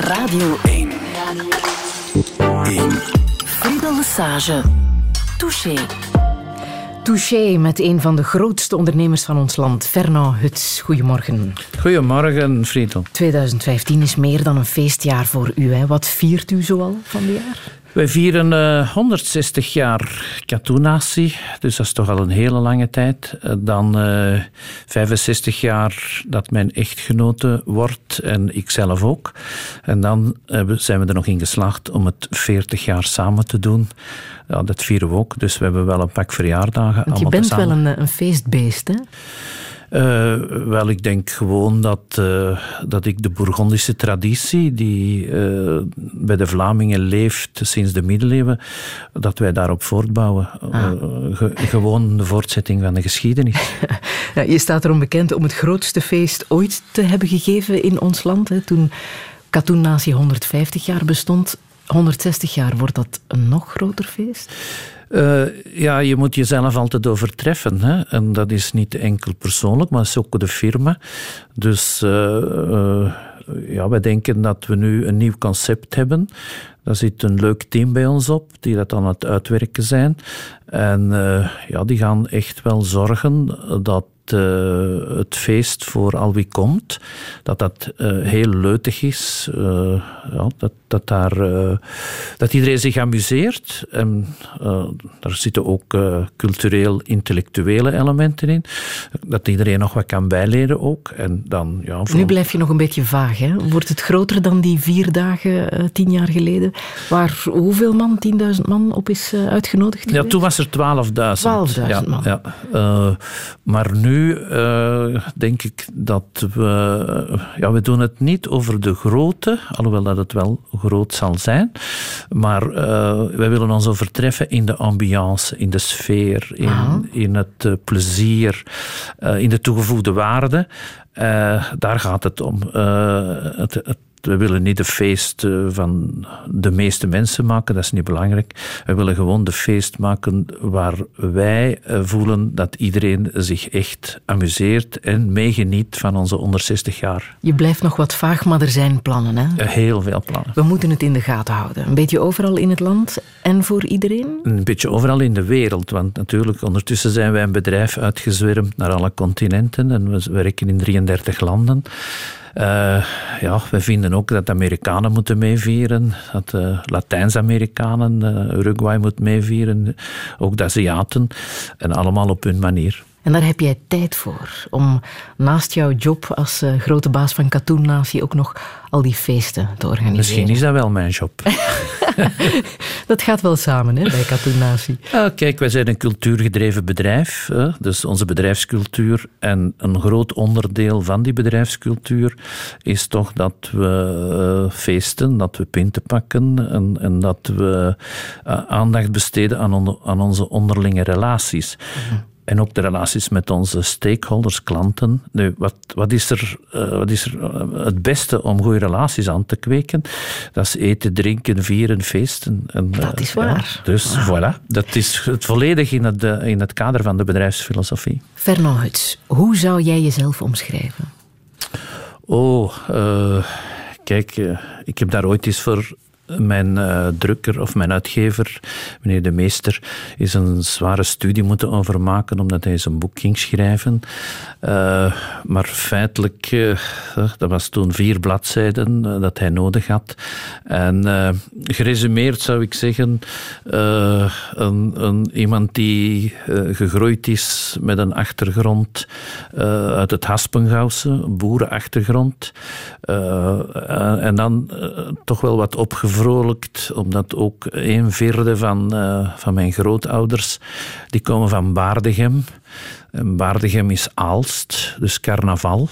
Radio 1. Radio 1. Friedel Lesage. Touché. Touché met een van de grootste ondernemers van ons land, Fernand Huts. Goedemorgen. Goedemorgen, Friedel. 2015 is meer dan een feestjaar voor u. Hè? Wat viert u zoal van dit jaar? Wij vieren uh, 160 jaar Katoenatie, dus dat is toch al een hele lange tijd. Uh, dan uh, 65 jaar dat mijn echtgenote wordt en ikzelf ook. En dan zijn we er nog in geslaagd om het 40 jaar samen te doen. Ja, dat vieren we ook, dus we hebben wel een pak verjaardagen. Want je bent wel een, een feestbeest, hè? Uh, wel, ik denk gewoon dat, uh, dat ik de Bourgondische traditie, die uh, bij de Vlamingen leeft sinds de middeleeuwen, dat wij daarop voortbouwen. Ah. Ge gewoon de voortzetting van de geschiedenis. ja, je staat erom bekend om het grootste feest ooit te hebben gegeven in ons land. Hè, toen Katoen Nazi 150 jaar bestond. 160 jaar, wordt dat een nog groter feest? Uh, ja, je moet jezelf altijd overtreffen. Hè? En dat is niet enkel persoonlijk, maar is ook de firma. Dus uh, uh, ja, wij denken dat we nu een nieuw concept hebben. Daar zit een leuk team bij ons op, die dat aan het uitwerken zijn. En ja, die gaan echt wel zorgen dat uh, het feest voor al wie komt, dat dat uh, heel leutig is. Uh, ja, dat, dat, daar, dat iedereen zich amuseert. En daar zitten ook cultureel-intellectuele elementen in. Dat iedereen nog wat kan bijleren ook. En dan, ja, Nu blijf je nog een beetje vaag. Hè? Wordt het groter dan die vier dagen tien jaar geleden? Waar hoeveel man, 10.000 man op is uitgenodigd? Ja, toen was er 12.000. 12.000 ja, man. Ja. maar nu nu uh, denk ik dat we... Ja, we doen het niet over de grootte, alhoewel dat het wel groot zal zijn. Maar uh, wij willen ons overtreffen in de ambiance, in de sfeer, in, in het uh, plezier, in de toegevoegde waarde. daar gaat het om. Het, het, we willen niet de feest van de meeste mensen maken, dat is niet belangrijk. We willen gewoon de feest maken waar wij voelen dat iedereen zich echt amuseert en meegeniet van onze onder 60 jaar. Je blijft nog wat vaag, maar er zijn plannen, hè? Heel veel plannen. We moeten het in de gaten houden. Een beetje overal in het land en voor iedereen? Een beetje overal in de wereld, want natuurlijk ondertussen zijn wij een bedrijf uitgezwermd naar alle continenten en we werken in 33 landen. Uh, ja, we vinden ook dat Amerikanen moeten meevieren, dat de Latijns-Amerikanen, uh, Uruguay moet meevieren, ook de Aziaten, en allemaal op hun manier. En daar heb jij tijd voor, om naast jouw job als uh, grote baas van Katoen Natie ook nog al die feesten te organiseren. Misschien is dat wel mijn job. dat gaat wel samen hè, bij Katoen Natie. Uh, kijk, wij zijn een cultuurgedreven bedrijf, hè, dus onze bedrijfscultuur. En een groot onderdeel van die bedrijfscultuur is toch dat we uh, feesten, dat we pinten pakken en, en dat we aandacht besteden aan, on aan onze onderlinge relaties. Mm -hmm. En ook de relaties met onze stakeholders, klanten. Nu, wat, wat is er, uh, wat is er uh, het beste om goede relaties aan te kweken? Dat is eten, drinken, vieren, feesten. En, uh, dat is waar. Ja, dus wow. voilà, dat is het volledig in het, in het kader van de bedrijfsfilosofie. Fernand Huts, hoe zou jij jezelf omschrijven? Oh, kijk, ik heb daar ooit eens voor mijn uh, drukker of mijn uitgever, meneer De Meester, is een zware studie moeten overmaken omdat hij zijn boek ging schrijven. Uh, maar feitelijk, uh, dat was toen vier bladzijden dat hij nodig had. En geresumeerd zou ik zeggen, een, een, iemand die gegroeid is met een achtergrond uit het Haspengouwse, boerenachtergrond. en dan toch wel wat opgevoerd vervrolijkt, omdat ook een vierde van, uh, van mijn grootouders, die komen van Baardegem. En Baardegem is Aalst, dus carnaval.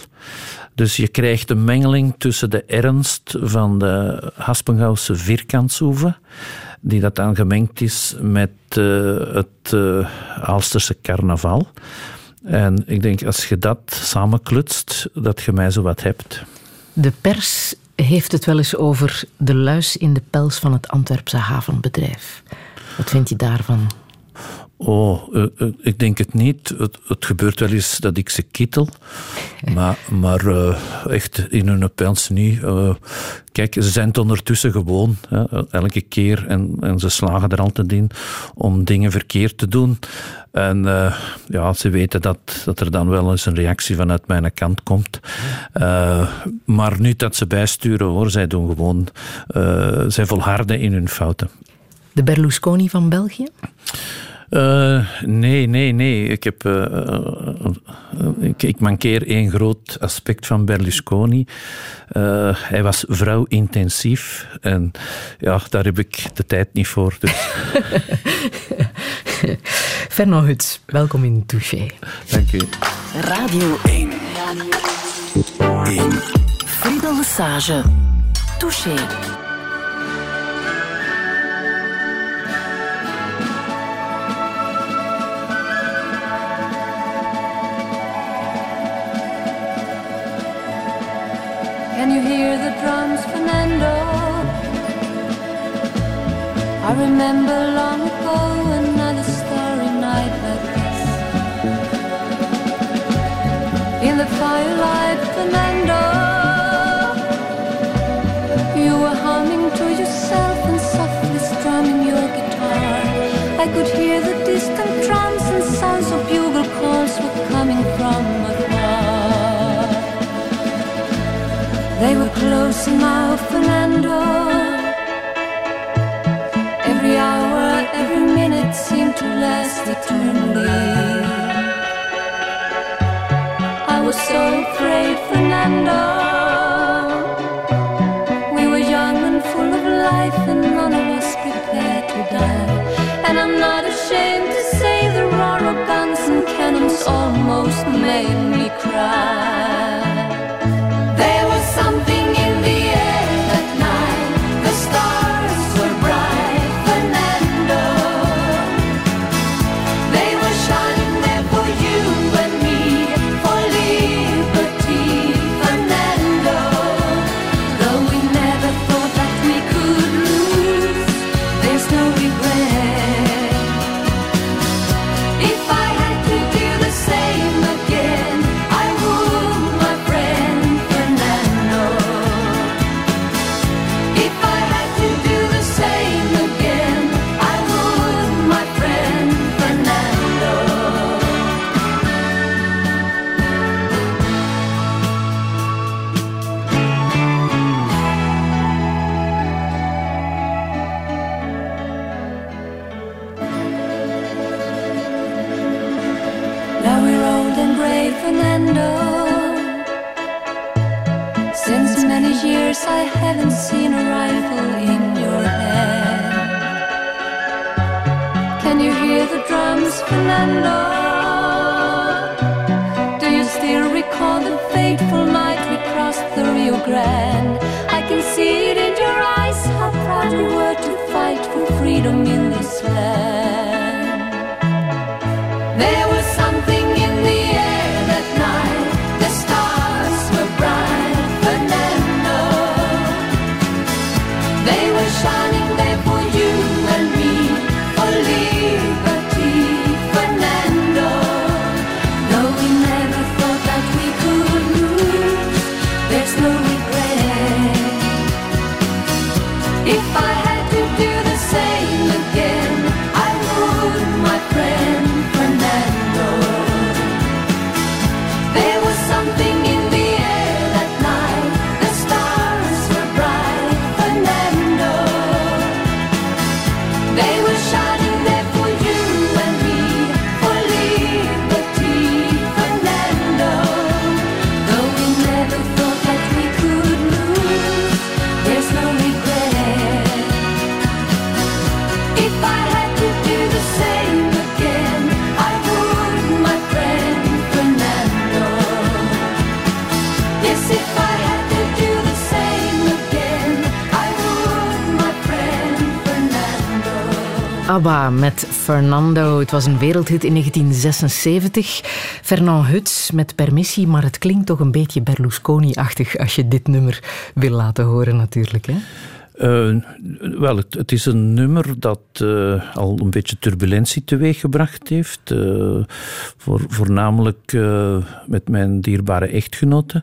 Dus je krijgt een mengeling tussen de ernst van de Haspengouwse vierkantsoeven, die dat dan gemengd is met uh, het uh, Aalsterse carnaval. En ik denk, als je dat samenklutst, dat je mij zo wat hebt. De pers heeft het wel eens over de luis in de pels van het Antwerpse havenbedrijf. Wat vind je daarvan? Oh, uh, uh, ik denk het niet. Het, gebeurt wel eens dat ik ze kittel. Maar, maar uh, echt in hun pens niet. kijk, ze zijn het ondertussen gewoon. Hè, elke keer. En, en ze slagen er altijd in om dingen verkeerd te doen. En ja, ze weten dat, dat er dan wel eens een reactie vanuit mijn kant komt. maar niet dat ze bijsturen hoor. Zij doen gewoon... zij volharden in hun fouten. De Berlusconi van België? Uh, nee, nee, nee. Ik, heb, uh, ik, ik, mankeer één groot aspect van Berlusconi. Uh, hij was vrouwintensief en ja, daar heb ik de tijd niet voor. Dus. Fernand Huts, welkom in Touché. Dank u. Radio 1. Radio 1. Friedel Lesage. Touché. Can you hear the drums, Fernando? I remember long ago another starry night like this. In the firelight, Fernando, you were humming to yourself and softly strumming your guitar. I could hear the They were close now, Fernando. Every hour, every minute seemed to last eternally. I was so afraid, Fernando. Met Fernando. Het was een wereldhit in 1976. Fernand Huts met permissie, maar het klinkt toch een beetje Berlusconi-achtig als je dit nummer wil laten horen natuurlijk. Hè? Uh, wel, het, is een nummer dat uh, al een beetje turbulentie teweeggebracht heeft. Uh, voor, voornamelijk met mijn dierbare echtgenote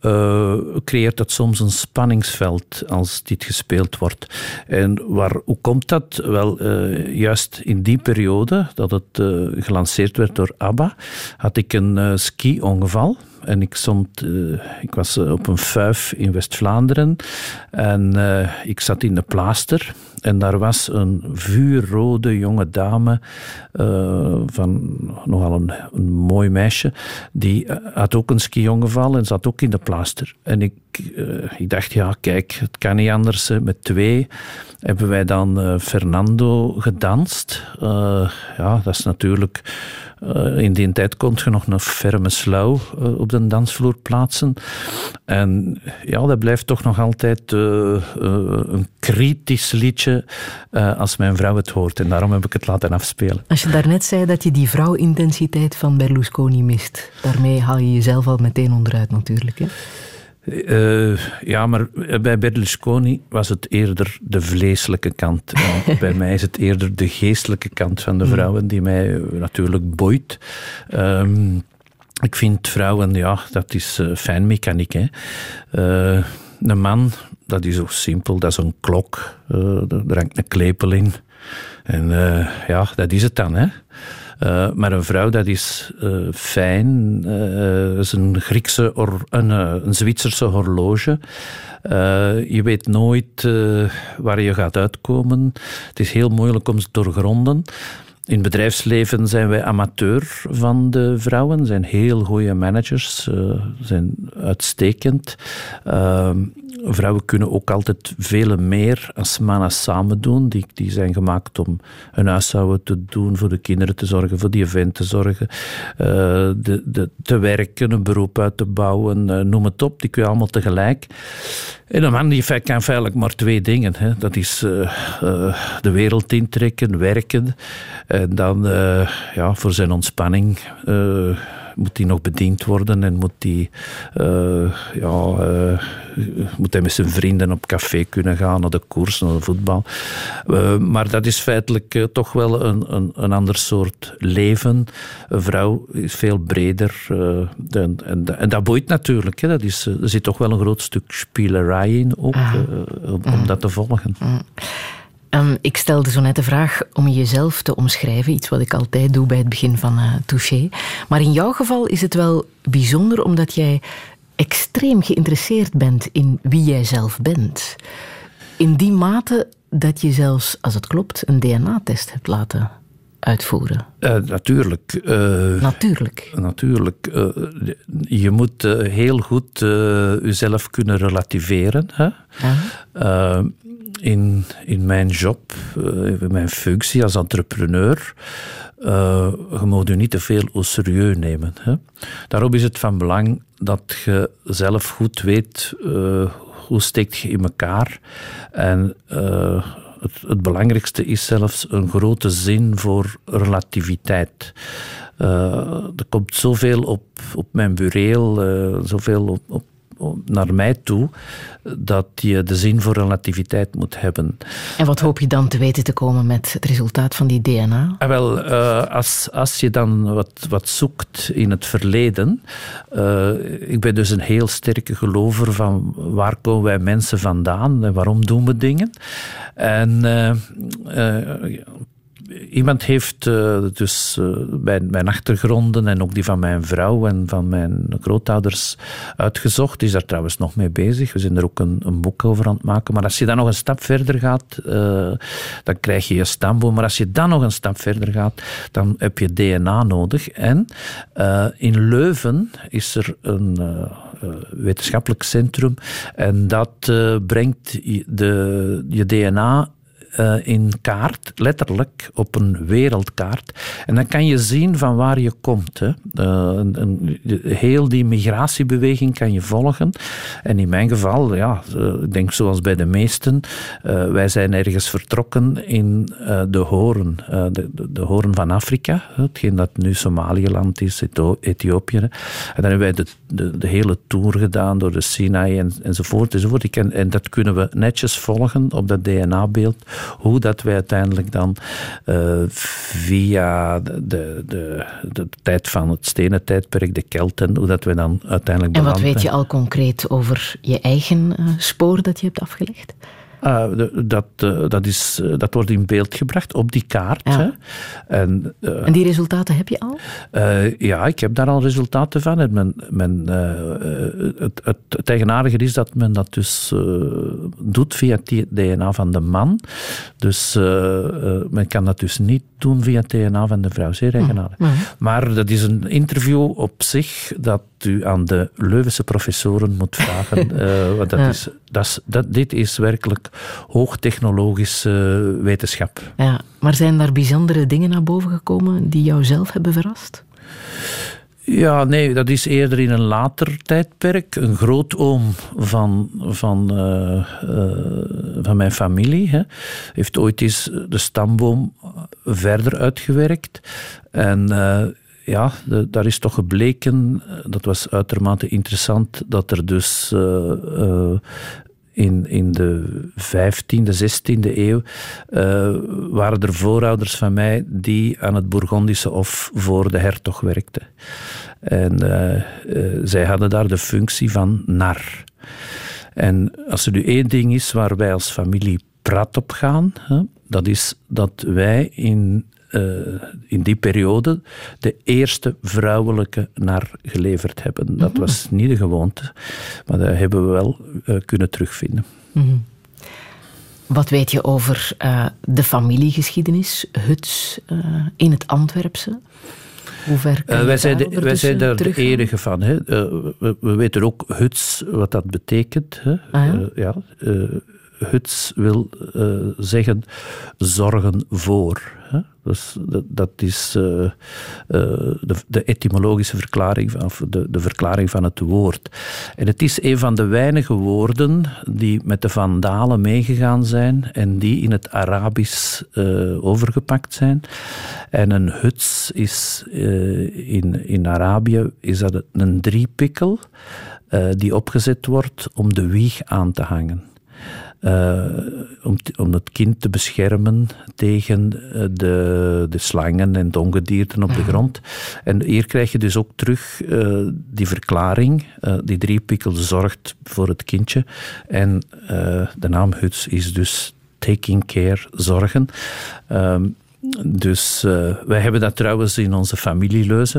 uh, creëert dat soms een spanningsveld als dit gespeeld wordt. En waar, hoe komt dat? Wel, uh, juist in die periode dat het uh, gelanceerd werd door ABBA, had ik een ski-ongeval. En ik, stond, ik was op een fuif in West-Vlaanderen en ik zat in de plaaster. En daar was een vuurrode jonge dame, uh, van nogal een, een, mooi meisje, die eh, had ook een ski-ongeval en zat ook in de plaaster. En ik, uh, ik dacht, ja, kijk, het kan niet anders. Met twee hebben wij dan Fernando gedanst. ja, dat is natuurlijk uh, in die tijd kon je nog een ferme slauw uh, op de dansvloer plaatsen. En ja, dat blijft toch nog altijd uh, een kritisch liedje als mijn vrouw het hoort. En daarom heb ik het laten afspelen. Als je daarnet zei dat je die vrouwintensiteit van Berlusconi mist, daarmee haal je jezelf al meteen onderuit natuurlijk. Hè? Uh, ja, maar bij Berlusconi was het eerder de vleeselijke kant. bij mij is het eerder de geestelijke kant van de mm. vrouwen die mij natuurlijk boeit. Um, ik vind vrouwen, ja, dat is uh, fijnmechaniek. Hè. Uh, een man, dat is zo simpel, dat is een klok. er hangt een klepel in. En ja, dat is het dan, hè. Uh, maar een vrouw, dat is uh, fijn. Uh, is een Griekse, een, een Zwitserse horloge. je weet nooit waar je gaat uitkomen. Het is heel moeilijk om ze doorgronden. In bedrijfsleven zijn wij amateur van de vrouwen, zijn heel goede managers, zijn uitstekend. Uh, vrouwen kunnen ook altijd veel meer als mannen samen doen. Die, die zijn gemaakt om hun huishouden te doen, voor de kinderen te zorgen, voor die event te zorgen, uh, de, de, te werken, een beroep uit te bouwen, uh, noem het op. Die kun je allemaal tegelijk. En een man die kan feitelijk maar twee dingen. Hè. Dat is de wereld intrekken, werken. En dan ja, voor zijn ontspanning moet die nog bediend worden en moet, die, uh, ja, uh, moet hij met zijn vrienden op café kunnen gaan, naar de koers, naar de voetbal. Uh, maar dat is feitelijk toch wel een, een, een, ander soort leven. Een vrouw is veel breder en, en, en, dat boeit natuurlijk. Hè. Dat is, er zit toch wel een groot stuk spielerij in ook, ah. om, om, dat te volgen. Um, ik stelde zo net de vraag om jezelf te omschrijven, iets wat ik altijd doe bij het begin van uh, Touché. Maar in jouw geval is het wel bijzonder omdat jij extreem geïnteresseerd bent in wie jij zelf bent. In die mate dat je zelfs, als het klopt, een DNA-test hebt laten uitvoeren. Uh, natuurlijk. Uh, natuurlijk. Natuurlijk. Uh, je moet heel goed jezelf kunnen relativeren. Hè? in, in mijn job, in mijn functie als entrepreneur, je moet je niet te veel au serieus nemen. Hè? Daarom is het van belang dat je zelf goed weet hoe steekt je in elkaar en het, het, belangrijkste is zelfs een grote zin voor relativiteit. Uh, er komt zoveel op, op mijn bureel, uh, zoveel op, op naar mij toe dat je de zin voor relativiteit moet hebben. En wat hoop je dan te weten te komen met het resultaat van die DNA? Ah, wel, uh, als, als je dan wat, wat zoekt in het verleden. Uh, ik ben dus een heel sterke gelover van waar komen wij mensen vandaan en waarom doen we dingen. En uh, iemand heeft uh, dus uh, mijn, achtergronden en ook die van mijn vrouw en van mijn grootouders uitgezocht. Is daar trouwens nog mee bezig. We zijn er ook een, een boek over aan het maken. Maar als je dan nog een stap verder gaat, uh, dan krijg je je stamboom. Maar als je dan nog een stap verder gaat, dan heb je DNA nodig. En in Leuven is er een wetenschappelijk centrum en dat brengt de, je DNA eh, in kaart, letterlijk op een wereldkaart. En dan kan je zien van waar je komt. Hè. Uh, een, heel die migratiebeweging kan je volgen. En in mijn geval, ja, ik denk zoals bij de meesten, wij zijn ergens vertrokken in de Horen, de, de, de, Horen van Afrika, hetgeen dat nu Somaliëland is, Ethiopië. En dan hebben wij de, de, hele tour gedaan door de Sinai en, enzovoort. enzovoort. En, en dat kunnen we netjes volgen op dat DNA-beeld, hoe dat wij uiteindelijk dan uh, via de, de, de, de, tijd van het stenen tijdperk, de Kelten, hoe dat wij dan uiteindelijk En wat weet je al concreet over je eigen uh, spoor dat je hebt afgelegd? Uh, dat, uh, dat, is, uh, dat wordt in beeld gebracht op die kaart. Ja. Hè. En, en, die resultaten heb je al? ja, ik heb daar al resultaten van. En men, men, het, het, het, eigenaardige is dat men dat dus doet via het DNA van de man. Dus men kan dat dus niet doen via het DNA van de vrouw. Zeer eigenaardig. Mm. Maar dat is een interview op zich dat u aan de Leuvense professoren moet vragen. want dat ja. is, dat is, dat, dit is werkelijk hoogtechnologische wetenschap. Ja, maar zijn daar bijzondere dingen naar boven gekomen die jou zelf hebben verrast? Ja, nee, dat is eerder in een later tijdperk. Een grootoom van, van, uh, uh, van mijn familie hè, heeft ooit eens de stamboom verder uitgewerkt. En uh, ja, daar is toch gebleken, dat was uitermate interessant, dat er dus in, in de 15e, 16e eeuw waren er voorouders van mij die aan het Bourgondische Hof voor de hertog werkten. En zij hadden daar de functie van nar. En als er nu één ding is waar wij als familie prat op gaan, hè, dat is dat wij in uh, in die periode de eerste vrouwelijke nar geleverd hebben. Dat mhm. was niet de gewoonte, maar dat hebben we wel uh, kunnen terugvinden. Mm -hmm. Wat weet je over uh, de familiegeschiedenis, Huts in het Antwerpse? Hoe ver wij, zijn de, wij zijn daar de enige van. Hè. We, we, weten ook huts, wat dat betekent. Hè. Ah, ja? Ja huts wil zeggen zorgen voor. Dus dat, dat is uh, uh, de, de, etymologische verklaring, of de, de verklaring van het woord. En het is een van de weinige woorden die met de Vandalen meegegaan zijn en die in het Arabisch uh, overgepakt zijn. En een huts is in, in Arabië is dat een driepikkel die opgezet wordt om de wieg aan te hangen. Uh, om, om het kind te beschermen tegen eh, de, de slangen en de ongedierten op de grond. En hier krijg je dus ook terug uh, die verklaring. Die driepikkel zorgt voor het kindje. En de naam Huts is dus taking care, zorgen. Um, dus uh, wij hebben dat trouwens in onze familieleuze.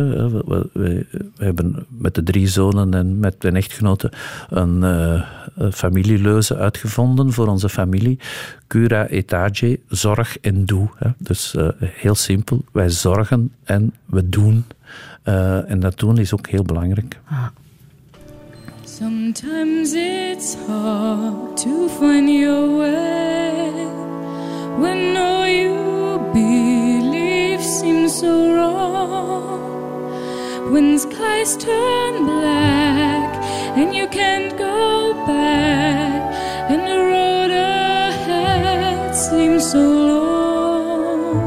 We, hebben met de drie zonen en met mijn echtgenote een uh, familieleuze uitgevonden voor onze familie. Cura etage, zorg en doe. Hè. Dus uh, heel simpel, wij zorgen en we doen. en dat doen is ook heel belangrijk. Ah. Sometimes it's hard to find your way when no you belief seems so wrong. When skies turn black and you can't go back and the road ahead seems so long.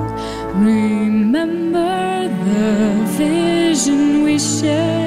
Remember the vision we shared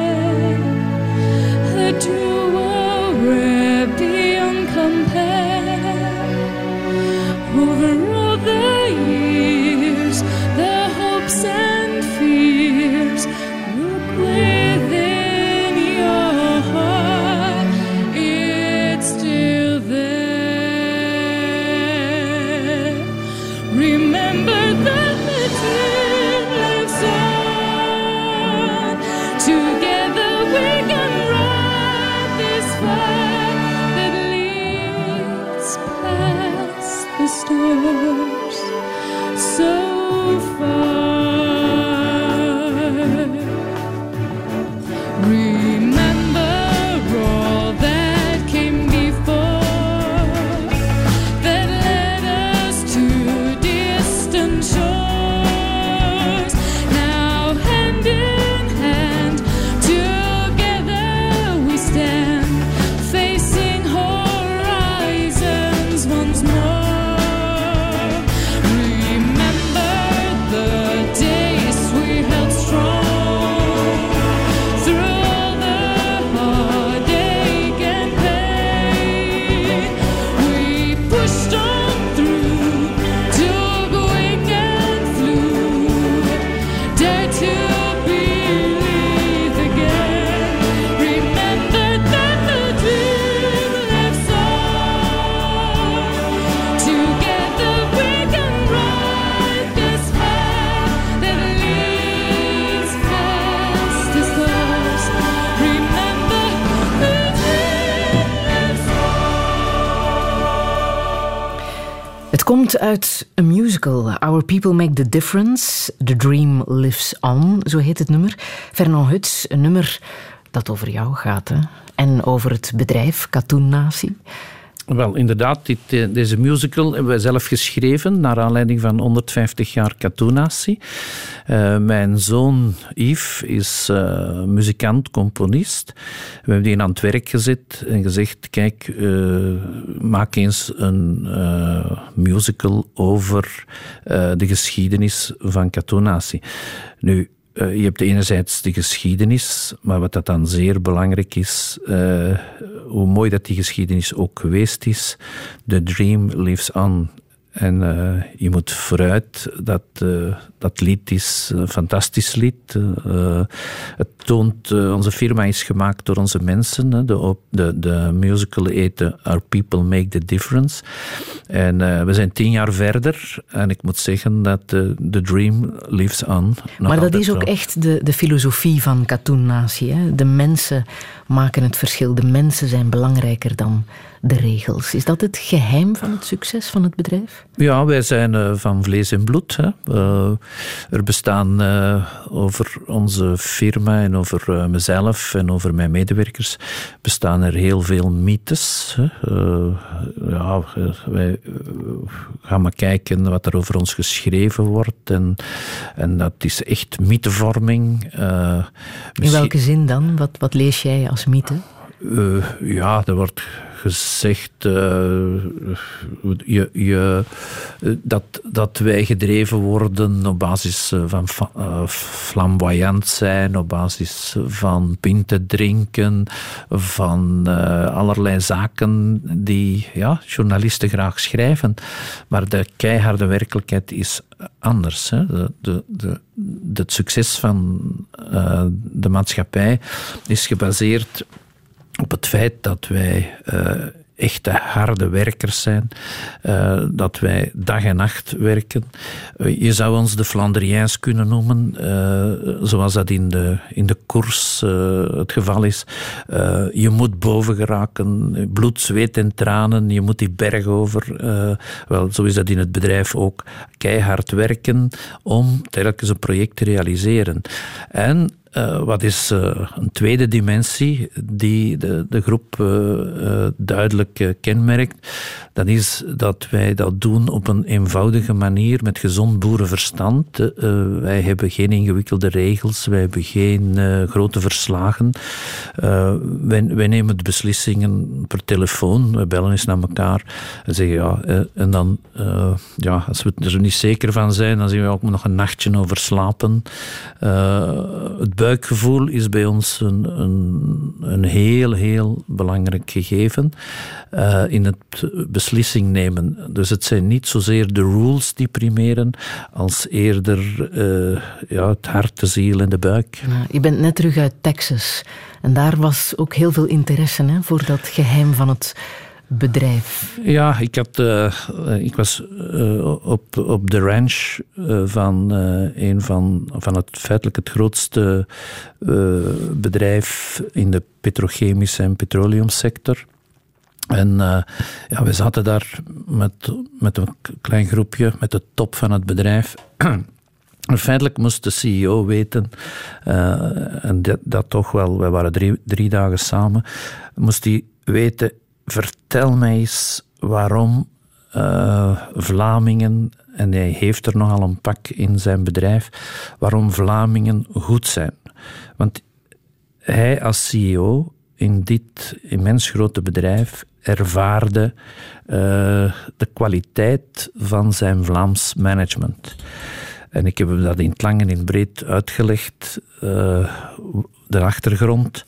呵呵 Uit een musical, Our People Make the Difference, The Dream Lives On, zo heet het nummer. Fernand Huts, een nummer dat over jou gaat hè? en over het bedrijf Katoen Natie. Wel, inderdaad, dit, eh, deze musical hebben wij zelf geschreven naar aanleiding van 150 jaar Katoenatie. Uh, mijn zoon Yves is uh, muzikant, componist. We hebben die aan het werk gezet en gezegd, kijk, maak eens een musical over de geschiedenis van Katoenatie. Nu, je hebt enerzijds de geschiedenis, maar wat dat dan zeer belangrijk is, uh, hoe mooi dat die geschiedenis ook geweest is, the dream lives on. En uh, je moet vooruit, dat, uh, dat lied is een fantastisch lied. Uh, het toont, onze firma is gemaakt door onze mensen. De, de, de musical heet Our People Make the Difference. En we zijn tien jaar verder. En ik moet zeggen dat the dream lives on. Maar dat is ook echt de, de filosofie van Katoen Natie. De mensen maken het verschil. De mensen zijn belangrijker dan de regels. Is dat het geheim van het succes van het bedrijf? Ja, wij zijn uh, van vlees en bloed. Hè. Uh, er bestaan uh, over onze firma en over mezelf en over mijn medewerkers bestaan er heel veel mythes. Hè. ja, wij gaan maar kijken wat er over ons geschreven wordt en, en dat is echt mythevorming. In welke zin dan? Wat, wat lees jij als mythe? ja, er wordt gezegd uh, je, je, dat, dat wij gedreven worden op basis van uh, flamboyant zijn, op basis van pinten drinken, van allerlei zaken die ja, journalisten graag schrijven. Maar de keiharde werkelijkheid is anders. Hè. De, de, de, het succes van de maatschappij is gebaseerd op het feit dat wij uh, echte harde werkers zijn, uh, dat wij dag en nacht werken. Uh, je zou ons de Flandriëns kunnen noemen, zoals dat in de, in de koers het geval is. je moet boven geraken, bloed, zweet en tranen, je moet die berg over. wel, zo is dat in het bedrijf ook. Keihard werken om telkens een project te realiseren. En uh, wat is uh, een tweede dimensie die de, de groep uh, duidelijk kenmerkt? Dat is dat wij dat doen op een eenvoudige manier met gezond boerenverstand. wij hebben geen ingewikkelde regels, wij hebben geen grote verslagen. Wij, wij, nemen de beslissingen per telefoon, we bellen eens naar elkaar en zeggen ja, en dan, ja, als we er niet zeker van zijn, dan zien we ook nog een nachtje over slapen. het buikgevoel is bij ons een, een, een heel, heel belangrijk gegeven uh, in het beslissing nemen. Dus het zijn niet zozeer de rules die primeren, als eerder uh, ja, het hart, de ziel en de buik. Ja, je bent net terug uit Texas. En daar was ook heel veel interesse hè, voor dat geheim van het bedrijf? Ja, ik, had, uh, ik was uh, op, op de ranch van een van, van het feitelijk het grootste bedrijf in de petrochemische en petroleumsector. En uh, ja, we zaten daar met, met een klein groepje, met de top van het bedrijf. Feitelijk moest de CEO weten, en dat, toch wel, we waren drie, drie dagen samen, moest hij weten vertel mij eens waarom uh, Vlamingen, en hij heeft er nogal een pak in zijn bedrijf, waarom Vlamingen goed zijn. Want hij als CEO in dit immens grote bedrijf ervaarde uh, de kwaliteit van zijn Vlaams management. En ik heb hem dat in het lang en in het breed uitgelegd, uh, de achtergrond.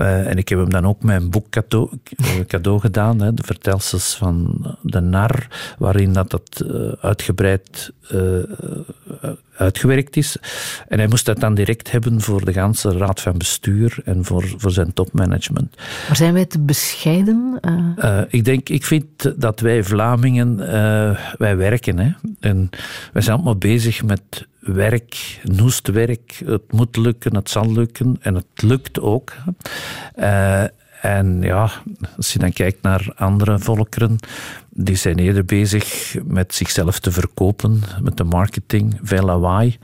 Uh, en ik heb hem dan ook mijn boek cadeau, cadeau gedaan, hè, de vertelsels van de nar, waarin dat, dat uh, uitgebreid uh, uitgewerkt is. En hij moest dat dan direct hebben voor de ganse raad van bestuur en voor, voor zijn topmanagement. Maar zijn wij te bescheiden? ik denk, ik vind dat wij Vlamingen, wij werken. Hè, en wij zijn allemaal bezig met werk, noestwerk. Het moet lukken, het zal lukken en het lukt ook. Uh, en ja, als je dan kijkt naar andere volkeren, die zijn eerder bezig met zichzelf te verkopen, met de marketing, veel lawaai.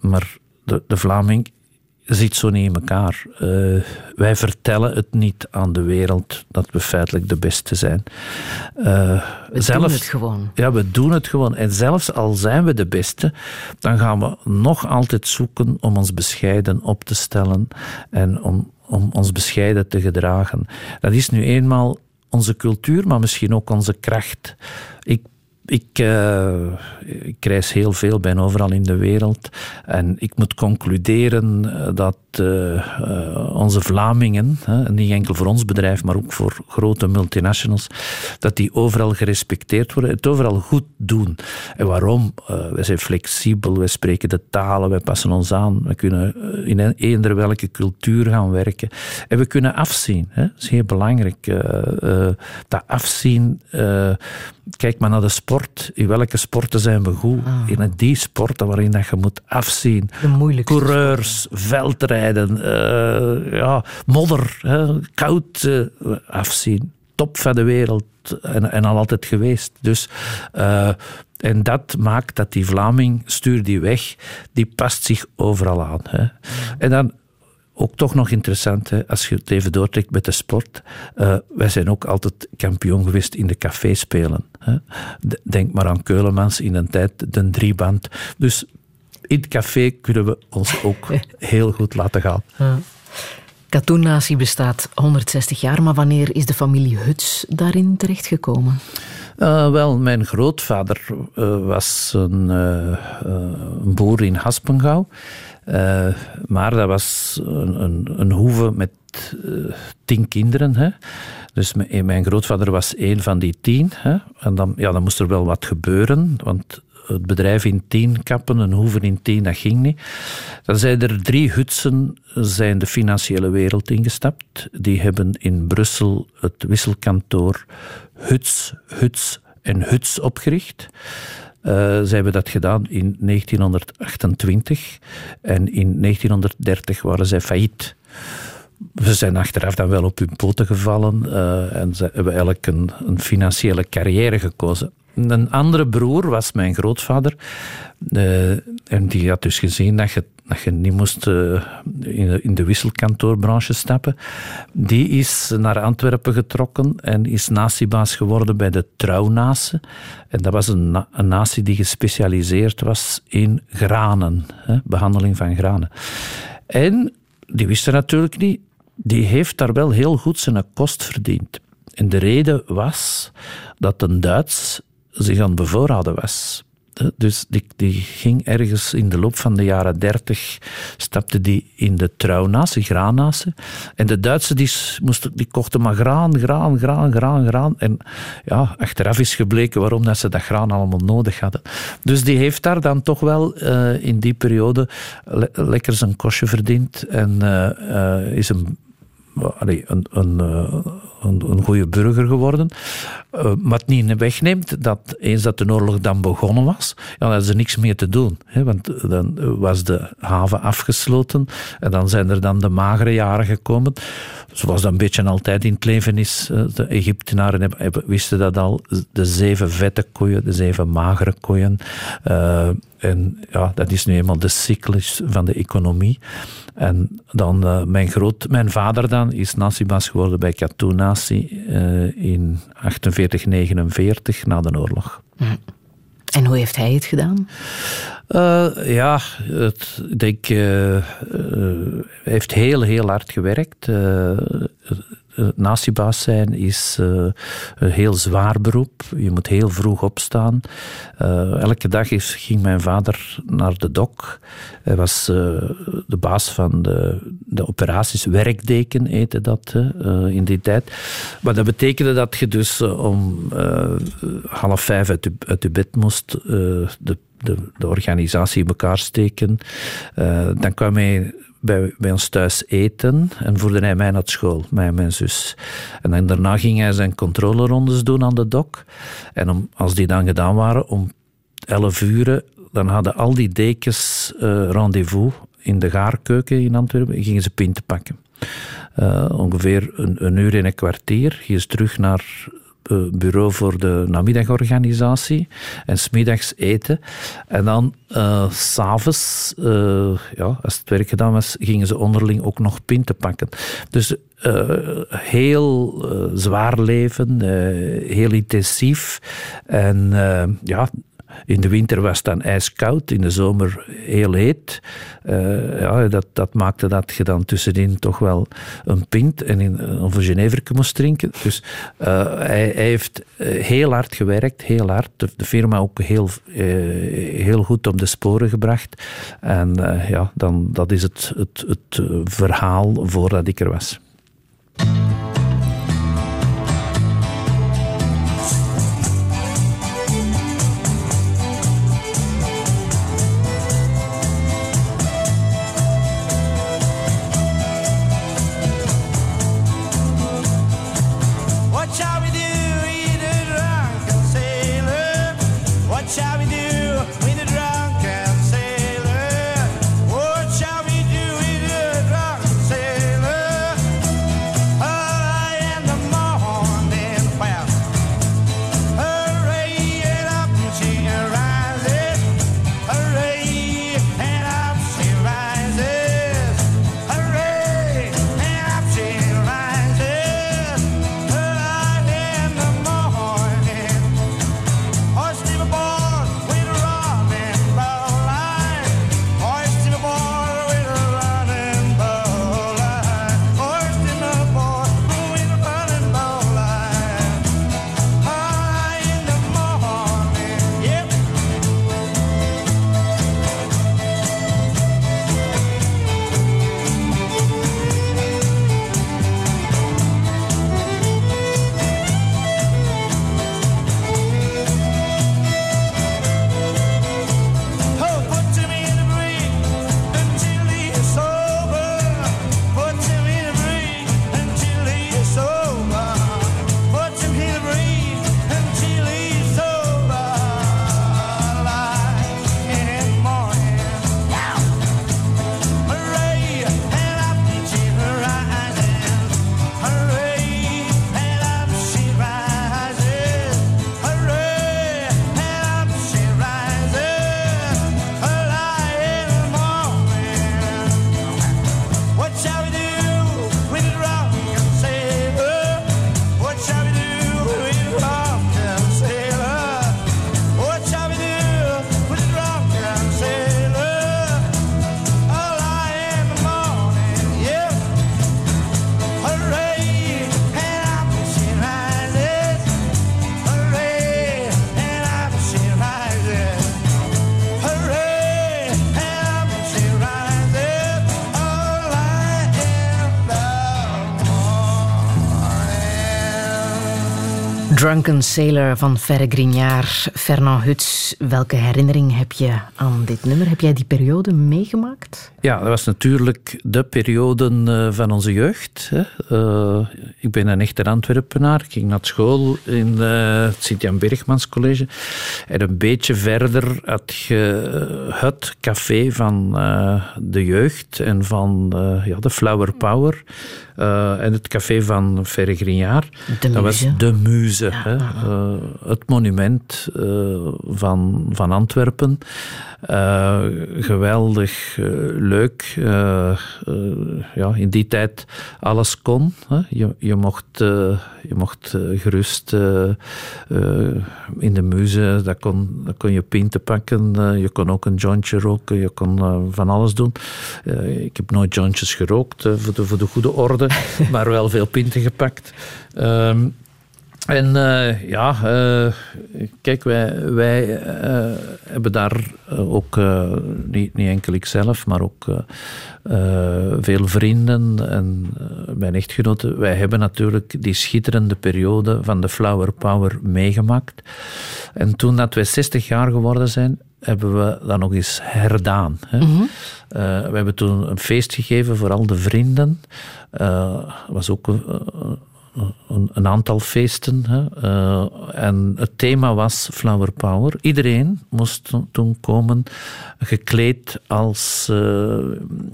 Maar de, de Vlaming zit zo niet in elkaar. Uh, wij vertellen het niet aan de wereld dat we feitelijk de beste zijn. Uh, we zelfs, doen het gewoon. Ja, we doen het gewoon. En zelfs al zijn we de beste, dan gaan we nog altijd zoeken om ons bescheiden op te stellen en om, om ons bescheiden te gedragen. Dat is nu eenmaal onze cultuur, maar misschien ook onze kracht. Ik ik, uh, ik reis heel veel, ben overal in de wereld. En ik moet concluderen eh, dat uh, onze Vlamingen, uh, niet enkel voor ons bedrijf, maar ook voor grote multinationals, dat die overal gerespecteerd worden, het overal goed doen. En waarom? wij zijn flexibel, wij spreken de talen, wij passen ons aan, we kunnen in eender welke cultuur gaan werken. En we kunnen afzien, hè? dat is heel belangrijk. dat afzien Kijk maar naar de sport. In welke sporten zijn we goed? Ah. In die sporten waarin dat je moet afzien. De Coureurs, veldrijden, uh, ja, modder, hè, koud uh, afzien. Top van de wereld en, en al altijd geweest. Dus, uh, en dat maakt dat die Vlaming, stuur die weg, die past zich overal aan. Hè. En dan ook toch nog interessant, hè, als je het even doortrekt met de sport. Uh, wij zijn ook altijd kampioen geweest in de caféspelen. Hè. Denk maar aan Keulemans in een tijd, de drieband. Dus in het café kunnen we ons ook heel goed laten gaan. Ja. Katoennatie bestaat 160 jaar, maar wanneer is de familie Huts daarin terechtgekomen? Uh, wel, mijn grootvader uh, was een, uh, een, boer in Haspengouw. Maar dat was een, een, een hoeve met tien kinderen. Hè. Dus mijn grootvader was één van die tien. Hè. En dan, ja, dan moest er wel wat gebeuren, want het bedrijf in tien kappen, een hoeve in tien, dat ging niet. Dan zijn er drie hutsen zijn de financiële wereld ingestapt. Die hebben in Brussel het wisselkantoor Huts, Huts en Huts opgericht. Uh, hebben dat gedaan in 1928 en in 1930 waren zij failliet. Ze zijn achteraf dan wel op hun poten gevallen uh, en ze hebben eigenlijk een, een, financiële carrière gekozen. Een andere broer was mijn grootvader. Uh, en die had dus gezien dat je dat je niet moest uh, in, de, in, de, wisselkantoorbranche stappen. Die is naar Antwerpen getrokken en is natiebaas geworden bij de Trouwnase. En dat was een, een natie die gespecialiseerd was in granen, hè, behandeling van granen. En die wist er natuurlijk niet, die heeft daar wel heel goed zijn kost verdiend. En de reden was dat een Duits zich aan het bevoorraden was. Dus die, die ging ergens in de loop van de jaren dertig, stapte die in de trouwnazen, graannazen. En de Duitsers die, moesten, die kochten maar graan, graan, graan, graan, graan. En ja, achteraf is gebleken waarom dat ze dat graan allemaal nodig hadden. Dus die heeft daar dan toch wel uh, in die periode lekker zijn kostje verdiend. En uh, uh, is een een, een, eh, een, een goede burger geworden. Uh, maar het niet wegneemt dat eens dat de oorlog dan begonnen was, ja, dan hadden ze niks meer te doen. Hè, want dan was de haven afgesloten en dan zijn er dan de magere jaren gekomen. Zoals dat een beetje altijd in het leven is. Eh, de Egyptenaren hebben, wisten dat al. De zeven vette koeien, de zeven magere koeien. Uh, en ja, dat is nu eenmaal de cyclus van de economie. En dan mijn, groot, mijn vader dan is Nasibas geworden bij Katoenasi uh, in 48, 49 na de oorlog. En hoe heeft hij het gedaan? Uh, ja, het, ik denk, hij heeft heel, heel hard gewerkt uh, natiebaas zijn is uh, een heel zwaar beroep. Je moet heel vroeg opstaan. Uh, elke dag is, ging mijn vader naar de dok. Hij was de baas van de, de operaties. Werkdeken heette dat in die tijd. Maar dat betekende dat je dus om half vijf uit je, uit je bed moest. de de, de, organisatie in elkaar steken. dan kwam hij bij, ons thuis eten en voerde hij mij naar school, mij en mijn zus. En dan, daarna ging hij zijn controlerondes doen aan de dok. En om, als die dan gedaan waren, om 11 uur, dan hadden al die dekens uh, rendezvous in de gaarkeuken in Antwerpen en gingen ze pinten pakken. ongeveer een, een uur en een kwartier. Je is terug naar eh, bureau voor de namiddagorganisatie en smiddags eten. En dan uh, s'avonds, uh, ja, als het werk gedaan was, gingen ze onderling ook nog pinten pakken. Dus heel zwaar leven, heel intensief. En ja, in de winter was het dan ijskoud, in de zomer heel heet. Uh, ja, dat, dat maakte dat je dan tussenin toch wel een pint en in, of een Geneverke moest drinken. Dus uh, hij, hij, heeft eh, heel hard gewerkt, heel hard. De, firma ook heel, heel goed op de sporen gebracht. En ja, dan, dat is het, het, het verhaal voordat ik er was. Sailor van Ferre Grignard. Fernand Huts, welke herinnering heb je aan dit nummer? Heb jij die periode meegemaakt? Ja, dat was natuurlijk de periode eh, van onze jeugd. Uh, ik ben een echte Antwerpenaar. Ik ging naar school in uh, het Sint-Jan Bergmans College. En een beetje verder had je het café van de jeugd en van ja, de Flower Power. Uh, en het café van Ferre Grignard. Dat was de muze. hè? Het monument van, van Antwerpen. geweldig leuk. ja, in die tijd alles kon. Hè? Je, je mocht, je mocht gerust in de muze, kon, kon je pinten pakken. je kon ook een jointje roken. Je kon van alles doen. ik heb nooit jointjes gerookt, voor, de, voor de goede orde. maar wel veel pinten gepakt. Um, en uh, ja, uh, kijk, wij, wij uh, hebben daar ook, niet, niet enkel ik zelf, maar ook veel vrienden en mijn echtgenoten. Wij hebben natuurlijk die schitterende periode van de Flower Power meegemaakt. En toen dat wij 60 jaar geworden zijn, hebben we dat nog eens herdaan. Hè. Mm -hmm. we hebben toen een feest gegeven voor al de vrienden. Het was ook een, een aantal feesten. Hè. Uh, en het thema was Flower Power. Iedereen moest toen komen gekleed als uh,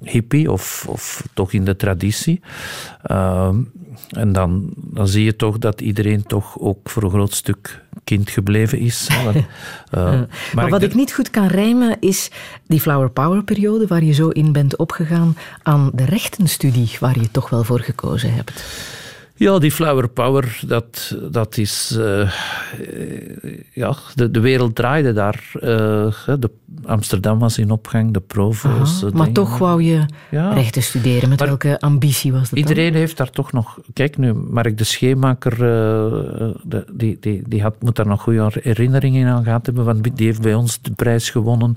hippie of, of toch in de traditie. Uh, en dan, dan zie je toch dat iedereen toch ook voor een groot stuk kind gebleven is. maar, maar wat ik niet goed kan rijmen is die Flower Power periode waar je zo in bent opgegaan aan de rechtenstudie waar je toch wel voor gekozen hebt. Ja, die flower power, dat, dat is... Uh, ja, de, de wereld draaide daar. Uh, de, Amsterdam was in opgang, de provo's. maar toch wou je ja. rechten studeren. Met welke ambitie was dat Iedereen heeft daar toch nog... Kijk nu, Mark de Scheemaker, uh, die, die, die had, moet daar nog goede herinneringen aan gehad hebben, want die heeft bij ons de prijs gewonnen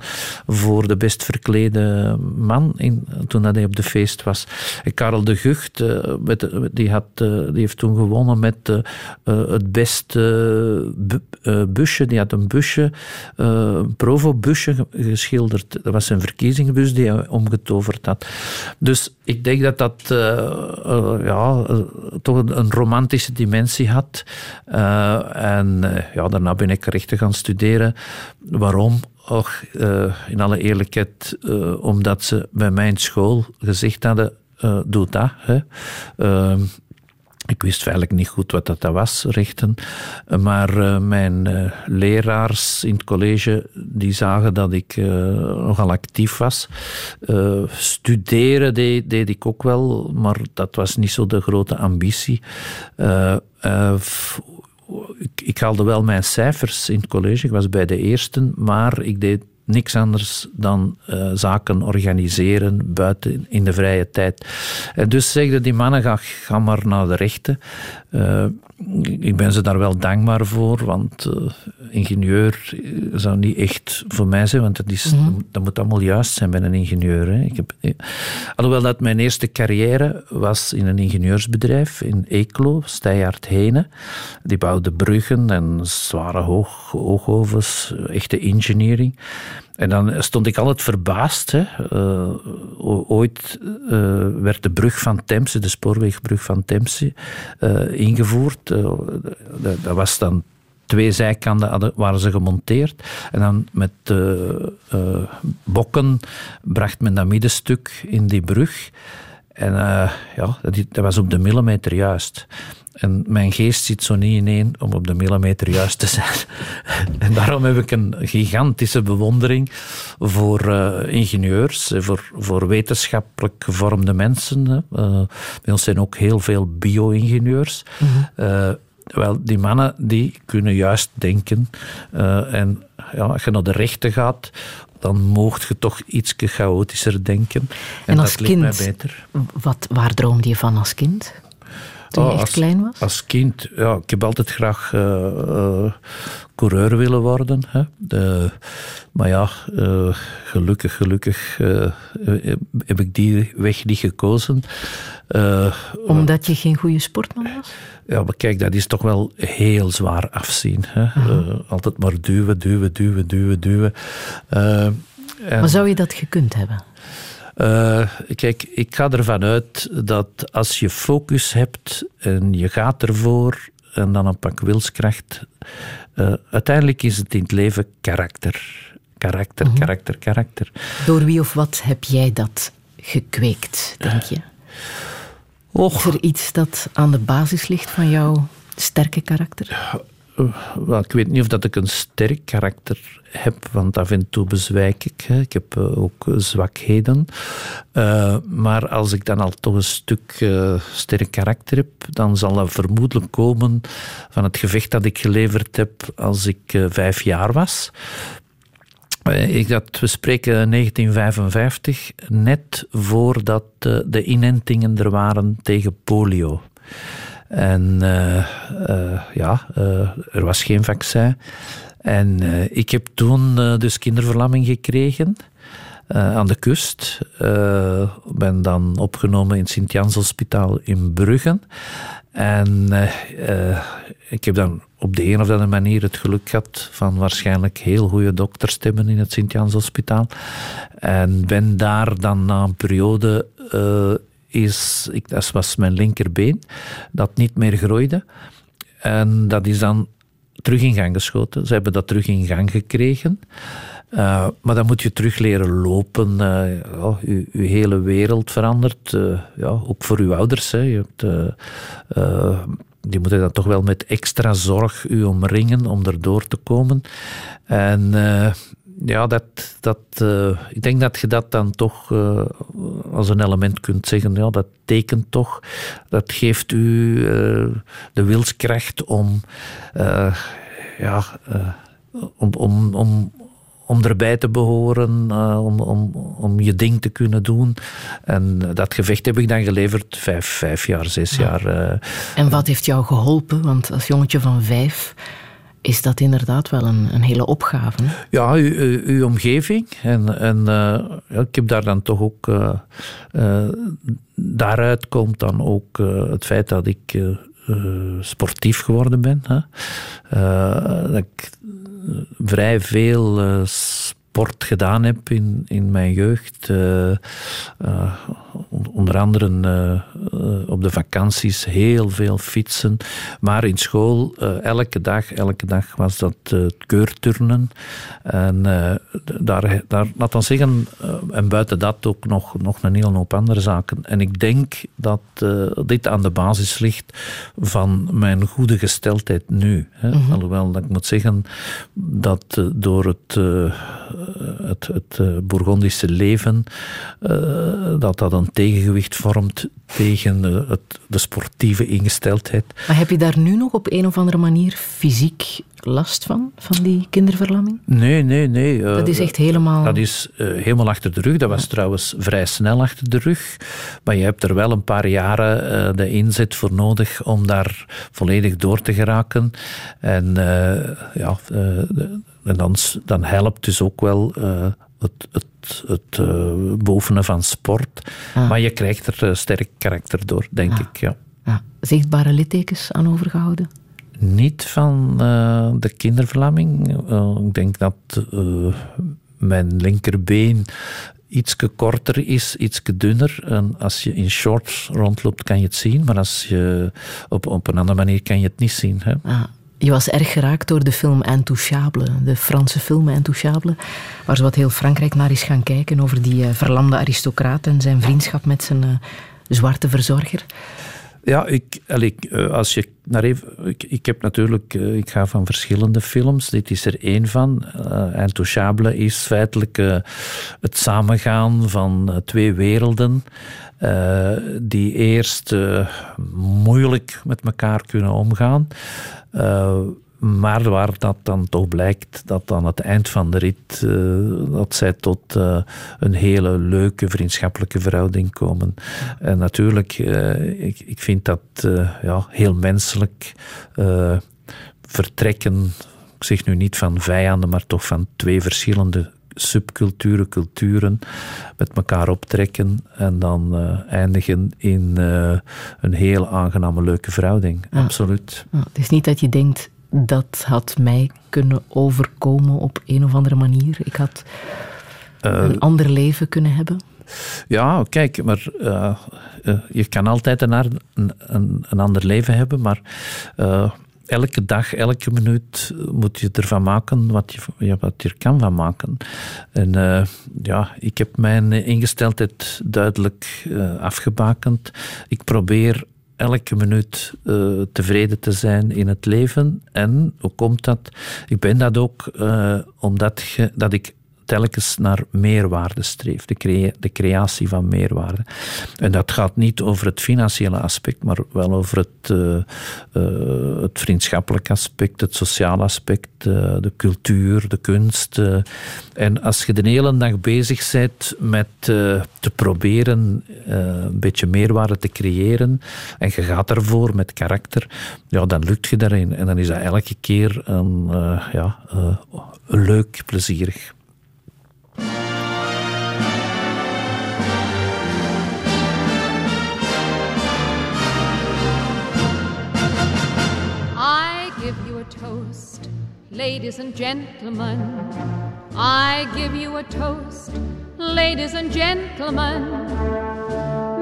voor de best verklede man in, toen hij op de feest was. En Karel de Gucht, met, die had die heeft toen gewonnen met uh, het beste uh, busje. Die had een busje, een Provo-busje geschilderd. Dat was een verkiezingsbus die hij omgetoverd had. Dus ik denk dat dat ja, toch een, romantische dimensie had. en ja, daarna ben ik rechten gaan studeren. Waarom? Och, in alle eerlijkheid, omdat ze bij mijn school gezegd hadden: uh, doe dat. Hè. Ik wist feitelijk niet goed wat dat was, rechten. Maar uh, mijn uh, leraars in het college die zagen dat ik uh, nogal actief was. studeren deed, deed, ik ook wel, maar dat was niet zo de grote ambitie. Ik haalde wel mijn cijfers in het college. Ik was bij de eerste, maar ik deed niks anders dan uh, zaken organiseren buiten in de vrije tijd. En dus zegden die mannen, ga, ga maar naar de rechten. Uh, ik ben ze daar wel dankbaar voor, want uh, ingenieur zou niet echt voor mij zijn, want dat, is, mm -hmm. dat moet allemaal juist zijn bij een ingenieur. Hè. Ik heb, alhoewel dat mijn eerste carrière was in een ingenieursbedrijf in Eeklo, Steyart Hene. Die bouwde bruggen en zware hoog, hoogovens, echte engineering. En dan stond ik altijd verbaasd. Hè. Uh, ooit uh, werd de brug van Temse, de spoorwegbrug van Temse, ingevoerd. Dat was dan twee zijkanten waren ze gemonteerd. En dan met bokken bracht men dat middenstuk in die brug. En ja, dat, dat was op de millimeter juist. En mijn geest zit zo niet ineen om op de millimeter juist te zijn. en daarom heb ik een gigantische bewondering voor uh, ingenieurs, voor, voor wetenschappelijk gevormde mensen. Uh, bij ons zijn ook heel veel bio-ingenieurs. Mhm. Wel, die mannen die kunnen juist denken. en ja, als je naar de rechten gaat, dan moogt je toch iets chaotischer denken. En, en als dat kind, mij beter. Wat, waar droomde je van als kind? Toen je als, klein was? Als kind, ja, ik heb altijd graag uh, uh, coureur willen worden. Hè. De, maar ja, uh, gelukkig, gelukkig heb ik die weg niet gekozen. Omdat je geen goede sportman was? Ja, maar kijk, dat is toch wel heel zwaar afzien. Hè. altijd maar duwen, duwen, duwen, duwen, duwen. maar zou je dat gekund hebben? Uh, kijk, ik ga ervan uit dat als je focus hebt en je gaat ervoor en dan een pak wilskracht, uh, uiteindelijk is het in het leven karakter. Karakter, mm karakter, karakter. Door wie of wat heb jij dat gekweekt, denk je? Och. Is er iets dat aan de basis ligt van jouw sterke karakter? Well, ik weet niet of dat ik een sterk karakter heb, want af en toe bezwijk ik. Hè. Ik heb uh, ook zwakheden. Uh, maar als ik dan al toch een stuk uh, sterk karakter heb, dan zal dat vermoedelijk komen van het gevecht dat ik geleverd heb als ik vijf jaar was. Ik dat, we spreken 1955, net voordat de inentingen er waren tegen polio. En uh, uh, ja, uh, er was geen vaccin. En ik heb toen dus kinderverlamming gekregen. aan de kust. ben dan opgenomen in het Sint-Jans Hospitaal in Bruggen. En ik heb dan op de een of andere manier het geluk gehad van waarschijnlijk heel goede dokters te hebben in het Sint-Jans Hospitaal. En ben daar dan na een periode is, ik, dat was mijn linkerbeen, dat niet meer groeide. En dat is dan terug in gang geschoten. Ze hebben dat terug in gang gekregen. Uh, maar dan moet je terug leren lopen. Uh, hele wereld verandert. Uh, ja, ook voor uw ouders. Hè. Je hebt, die moeten dan toch wel met extra zorg u omringen om erdoor te komen. En ja, dat, dat, ik denk dat je dat dan toch als een element kunt zeggen. Ja, dat tekent toch. Dat geeft u de wilskracht om ja, om, om, om, om erbij te behoren, om, om, om je ding te kunnen doen. En dat gevecht heb ik dan geleverd vijf, vijf jaar, zes jaar. En wat heeft jou geholpen? Want als jongetje van vijf is dat inderdaad wel een, een hele opgave. Ja, uw, uw omgeving. En, en uh, ja, ik heb daar dan toch ook. daaruit komt dan ook het feit dat ik. sportief geworden ben. Hè. dat ik vrij veel uh, sport gedaan heb in, in mijn jeugd. Uh, uh, onder andere uh, op de vakanties heel veel fietsen. Maar in school, elke dag, elke dag was dat keurturnen. En daar, daar, laat dan zeggen, en buiten dat ook nog, nog een hele hoop andere zaken. En ik denk dat dit aan de basis ligt van mijn goede gesteldheid nu. Hè. Mm -hmm. Alhoewel dat ik moet zeggen dat door het het, het uh, Bourgondische leven, uh, dat dat een tegengewicht vormt tegen het, de sportieve ingesteldheid. Maar heb je daar nu nog op een of andere manier fysiek last van, van die kinderverlamming? Nee, nee, nee. dat is echt helemaal... Dat is helemaal achter de rug. Dat was trouwens vrij snel achter de rug. Maar je hebt er wel een paar jaren de inzet voor nodig om daar volledig door te geraken. En ja... En dan, dan helpt dus ook wel uh, het, het, het uh, bovenen van sport. Ah. Maar je krijgt er uh, sterk karakter door, denk ah. ik. Ja. Ah. Zichtbare littekens aan overgehouden? Niet van de kinderverlamming. ik denk dat mijn linkerbeen iets korter is, iets dunner. En als je in shorts rondloopt, kan je het zien. Maar als je op, op een andere manier kan je het niet zien. Hè? Je was erg geraakt door de film Intouchable, de Franse film Intouchable, waar wat heel Frankrijk naar is gaan kijken over die uh, verlamde aristocraat en zijn vriendschap met zijn uh, zwarte verzorger. Ja, ik, eh, als je naar even, ik, heb natuurlijk, ik ga van verschillende films. Dit is er één van. Uh, Intouchable is feitelijk het samengaan van twee werelden. die eerst moeilijk met elkaar kunnen omgaan. Uh, maar waar dat dan toch blijkt dat aan het eind van de rit uh, dat zij tot uh, een hele leuke vriendschappelijke verhouding komen. En natuurlijk, ik, ik vind dat ja, heel menselijk vertrekken. Ik zeg nu niet van vijanden, maar toch van twee verschillende subculturen, culturen met elkaar optrekken en dan uh, eindigen in uh, een heel aangename, leuke verhouding. Absoluut. het is niet dat je denkt, dat had mij kunnen overkomen op een of andere manier. Ik had uh, een ander leven kunnen hebben. Ja, kijk, maar je kan altijd een, een, een, ander leven hebben, maar elke dag, elke minuut moet je ervan maken wat je, ja, wat je er kan van maken. En uh, ja, ik heb mijn ingesteldheid duidelijk uh, afgebakend. Ik probeer elke minuut tevreden te zijn in het leven. En hoe komt dat? Ik ben dat ook omdat dat ik telkens naar meerwaarde streeft, de, de, creatie van meerwaarde. En dat gaat niet over het financiële aspect, maar wel over het, uh, het vriendschappelijk aspect, het sociale aspect, uh, de cultuur, de kunst. en als je de hele dag bezig bent met te proberen een beetje meerwaarde te creëren en je gaat ervoor met karakter, ja, dan lukt je daarin. En dan is dat elke keer een, ja, leuk, plezierig. Ladies and gentlemen, I give you a toast. Ladies and gentlemen,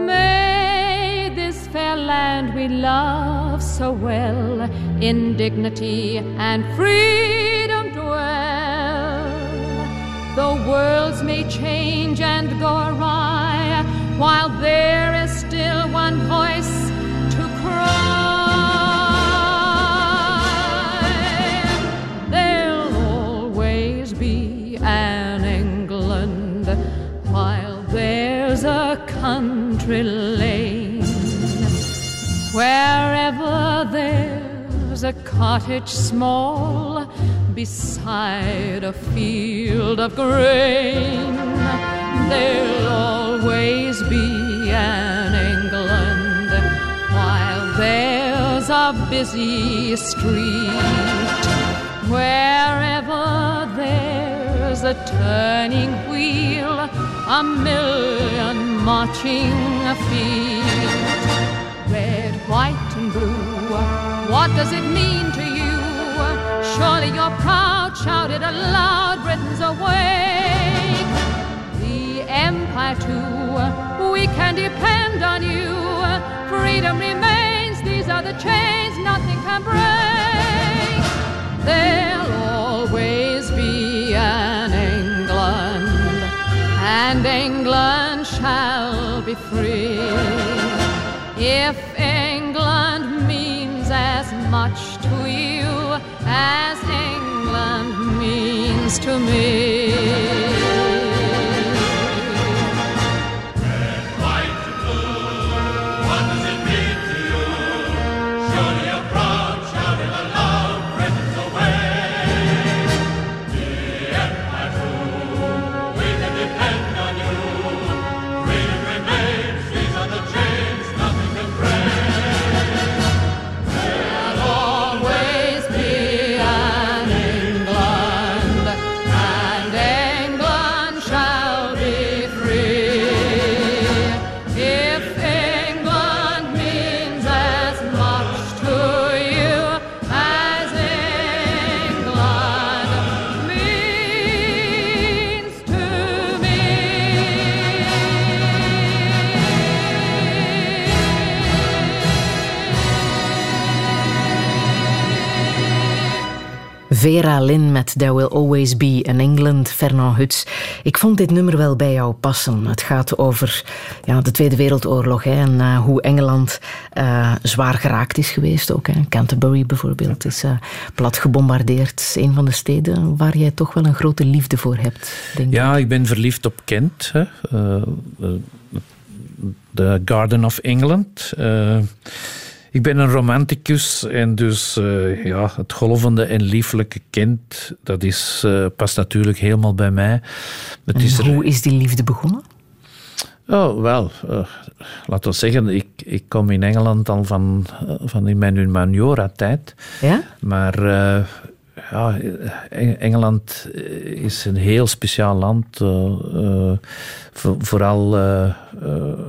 may this fair land we love so well, in dignity and freedom dwell. Though worlds may change and go awry, while there is still one voice to cry, there'll always be an England while there's a country lane. Wherever a cottage small beside a field of grain, there'll always be an England while there's a busy street. Wherever there's a turning wheel, a million marching feet. Red, white, and blue, what does it mean to you? Surely you're proud, shout it aloud, Britain's awake. The Empire, too, we can depend on you. Freedom remains, these are the chains nothing can break. There'll always be an England, and England shall be free. If much to you as England means to me. Vera Lynn met There Will Always Be an England, Fernand Huts. Ik vond dit nummer wel bij jou passen. Het gaat over ja, de Tweede Wereldoorlog hè, en eh, hoe Engeland eh, zwaar geraakt is geweest. Ook, hè. Canterbury bijvoorbeeld is eh, plat gebombardeerd. Een van de steden waar jij toch wel een grote liefde voor hebt, denk ik. Ja, ik ben verliefd op Kent. Hè. De Garden of England. Ik ben een romanticus en dus eh, ja, het golvende en lieflijke Kent, dat is, eh, past natuurlijk helemaal bij mij. Het is er, Hoe is die liefde begonnen? Oh, wel, eh, laten we zeggen, ik, ik kom in Engeland al van, van in mijn humaniora-tijd. Ja? Maar ja, Eng- Engeland is een heel speciaal land. Vooral eh, eh,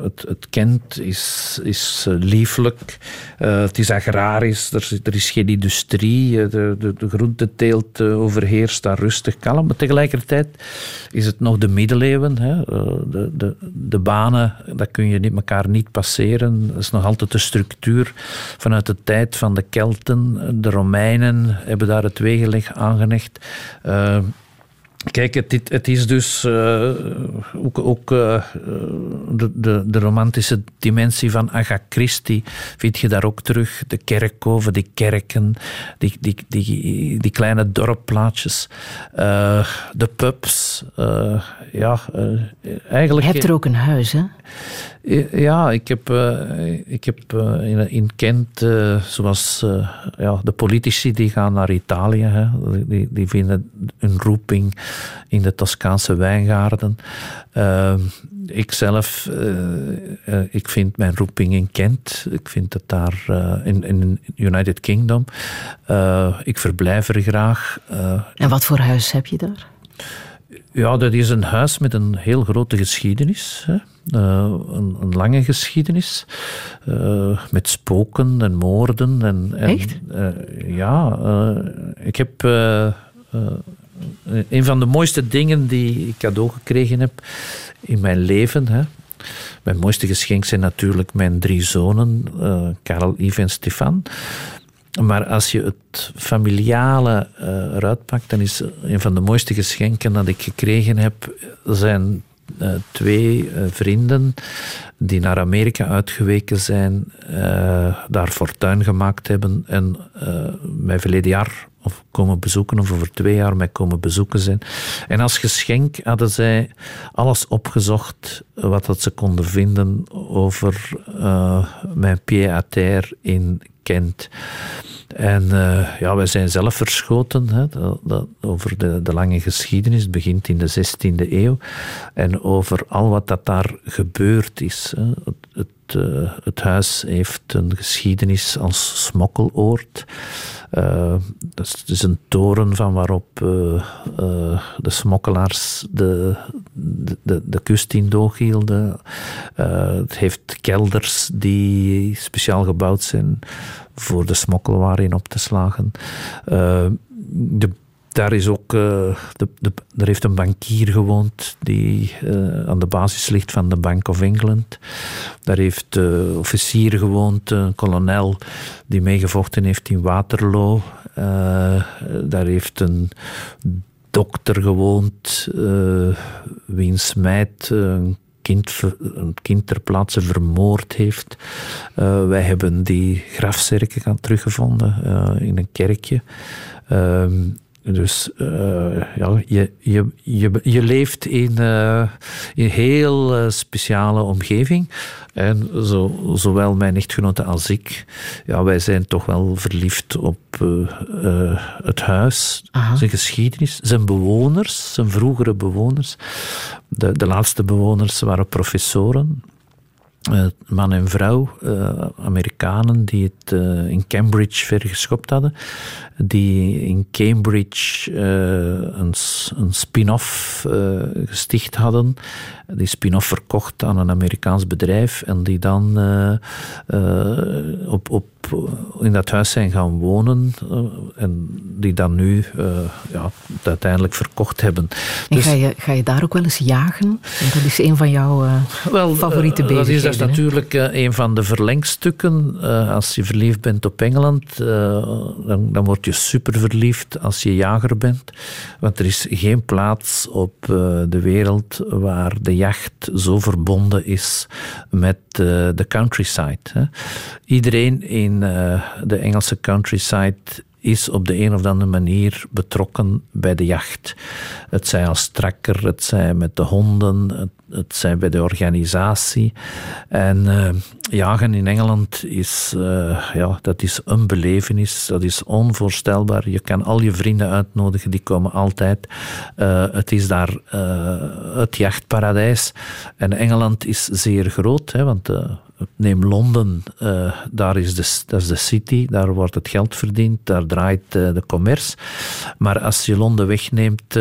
het, het Kent is, is eh, lieflijk. Het is agrarisch. Er, is- er is geen industrie. De, de, de overheerst daar rustig kalm. Maar tegelijkertijd is het nog de middeleeuwen. Hè. De, de, de banen, dat kun je niet, elkaar niet passeren. Dat is nog altijd de structuur vanuit de tijd van de Kelten. De Romeinen hebben daar het wegenleg aangelegd. Eh, Kijk, het, is dus eh, ook, ook eh, de, de, de romantische dimensie van Agatha Christie vind je daar ook terug. De kerkhoven, die kerken, die, die, die, die kleine dorpplaatjes, eh, de pubs. ja, eh, Je eigenlijk... hebt er ook een huis, hè? Ja, ik heb, eh, ik heb eh, in, Kent, eh, zoals ja, de politici die gaan naar Italië, hè, die, die vinden een roeping in de Toscaanse wijngaarden. Uh, ik zelf, eh, eh, ik vind mijn roeping in Kent. Ik vind het daar in, in United Kingdom. Ik verblijf er graag. En wat voor huis heb je daar? Ja, dat is een huis met een heel grote geschiedenis. Hè. Eh, een, een lange geschiedenis. eh, met spoken en moorden. En, en, Echt? eh, ja, ik heb... een van de mooiste dingen die ik cadeau gekregen heb in mijn leven... Hè, mijn mooiste geschenk zijn natuurlijk mijn drie zonen, Karel, Yves en Stefan. Maar als je het familiale uh, eruit pakt, dan is een van de mooiste geschenken dat ik gekregen heb, zijn uh, twee uh, vrienden die naar Amerika uitgeweken zijn, daar fortuin gemaakt hebben en mij verleden jaar of komen bezoeken, of over twee jaar mij komen bezoeken zijn. En als geschenk hadden zij alles opgezocht wat dat ze konden vinden over mijn pied-à-terre in Kent. En uh, ja, wij zijn zelf verschoten hè, dat, over de, de, lange geschiedenis. Begint in de 16e eeuw. En over al wat dat daar gebeurd is. Hè. Het, het, het, huis heeft een geschiedenis als smokkeloord. Uh, dat is een toren van waarop de smokkelaars de, de, de, kust in doog hielden. het heeft kelders die speciaal gebouwd zijn voor de smokkelwaren in op te slagen. Uh, de, daar is ook, uh, de, de, er heeft een bankier gewoond die aan de basis ligt van de Bank of England. Daar heeft de officier gewoond, een kolonel die meegevochten heeft in Waterloo. daar heeft een dokter gewoond, wiens meid een kind, een kind ter plaatse vermoord heeft. Uh, wij hebben die grafzerken teruggevonden uh, in een kerkje. Dus uh, ja, je, je, je, je leeft in, uh, een heel uh, speciale omgeving. En zo, zowel mijn echtgenote als ik, ja, wij zijn toch wel verliefd op het huis, Aha. zijn geschiedenis, zijn bewoners, zijn vroegere bewoners. De, de laatste bewoners waren professoren. Uh, man en vrouw, uh, Amerikanen, die het uh, in Cambridge vergeschopt hadden. Die in Cambridge een, een spin-off gesticht hadden. Die spin-off verkocht aan een Amerikaans bedrijf. En die dan op, op in dat huis zijn gaan wonen uh, en die dan nu uh, ja, uiteindelijk verkocht hebben. En dus, ga, je, ga je daar ook wel eens jagen? Want dat is een van jouw wel, favoriete bezigheden. Dat is dat natuurlijk een van de verlengstukken. als je verliefd bent op Engeland, dan, dan word je super verliefd als je jager bent. Want er is geen plaats op de wereld waar de jacht zo verbonden is met de countryside. Hè. Iedereen in in uh, de Engelse countryside is op de een of andere manier betrokken bij de jacht. Het zij als trakker, het zij met de honden, het, het zij bij de organisatie. En uh, jagen in Engeland is, uh, ja, dat is een belevenis, dat is onvoorstelbaar. Je kan al je vrienden uitnodigen, die komen altijd. Uh, het is daar het jachtparadijs. En Engeland is zeer groot, hè, want neem Londen, daar is de, dat is de city, daar wordt het geld verdiend, daar draait de commerce. Maar als je Londen wegneemt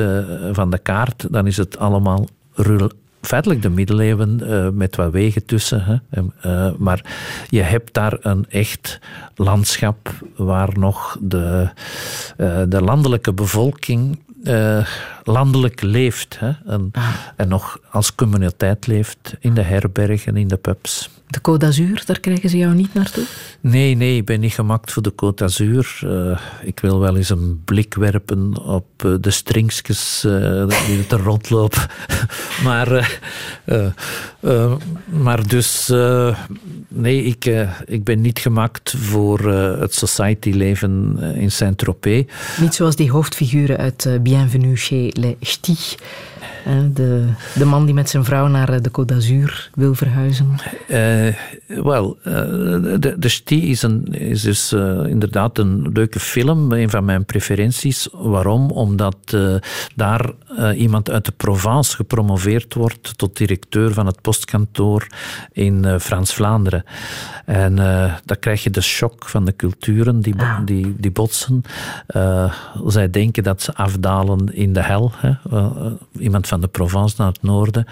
van de kaart, dan is het allemaal feitelijk de middeleeuwen met wat wegen tussen. Hè. maar je hebt daar een echt landschap waar nog de, de landelijke bevolking landelijk leeft hè, en, ah. en nog als communiteit leeft in de herbergen, in de pubs. De Côte d'Azur, daar krijgen ze jou niet naartoe? Nee, nee, ik ben niet gemaakt voor de Côte d'Azur. Uh, ik wil wel eens een blik werpen op uh, de stringsjes uh, die er rondlopen. maar, maar dus, nee, ik, ik ben niet gemaakt voor het society-leven in Saint-Tropez. Niet zoals die hoofdfiguren uit Bienvenue chez les Ch'tis. De, de man die met zijn vrouw naar eh, de Côte d'Azur wil verhuizen? Uh, Wel, uh, de, de Stie is, een, is dus uh, inderdaad een leuke film, een van mijn preferenties. Waarom? Omdat daar iemand uit de Provence gepromoveerd wordt tot directeur van het postkantoor in Frans-Vlaanderen. En dan krijg je de shock van de culturen die, ah. die, die botsen. zij denken dat ze afdalen in de hel. Hè. Iemand van de Provence naar het noorden.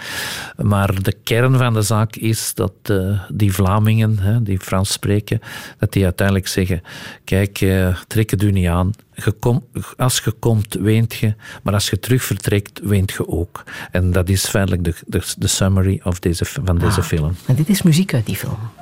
Maar de kern van de zaak is dat uh, die Vlamingen, hè, die Frans spreken, dat die uiteindelijk zeggen: Kijk, trek het u niet aan. Je kom, als je komt, weent je, maar als je terug vertrekt, weent je ook. En dat is feitelijk de, de, de summary of deze, van deze ah, film. En dit is muziek uit die film.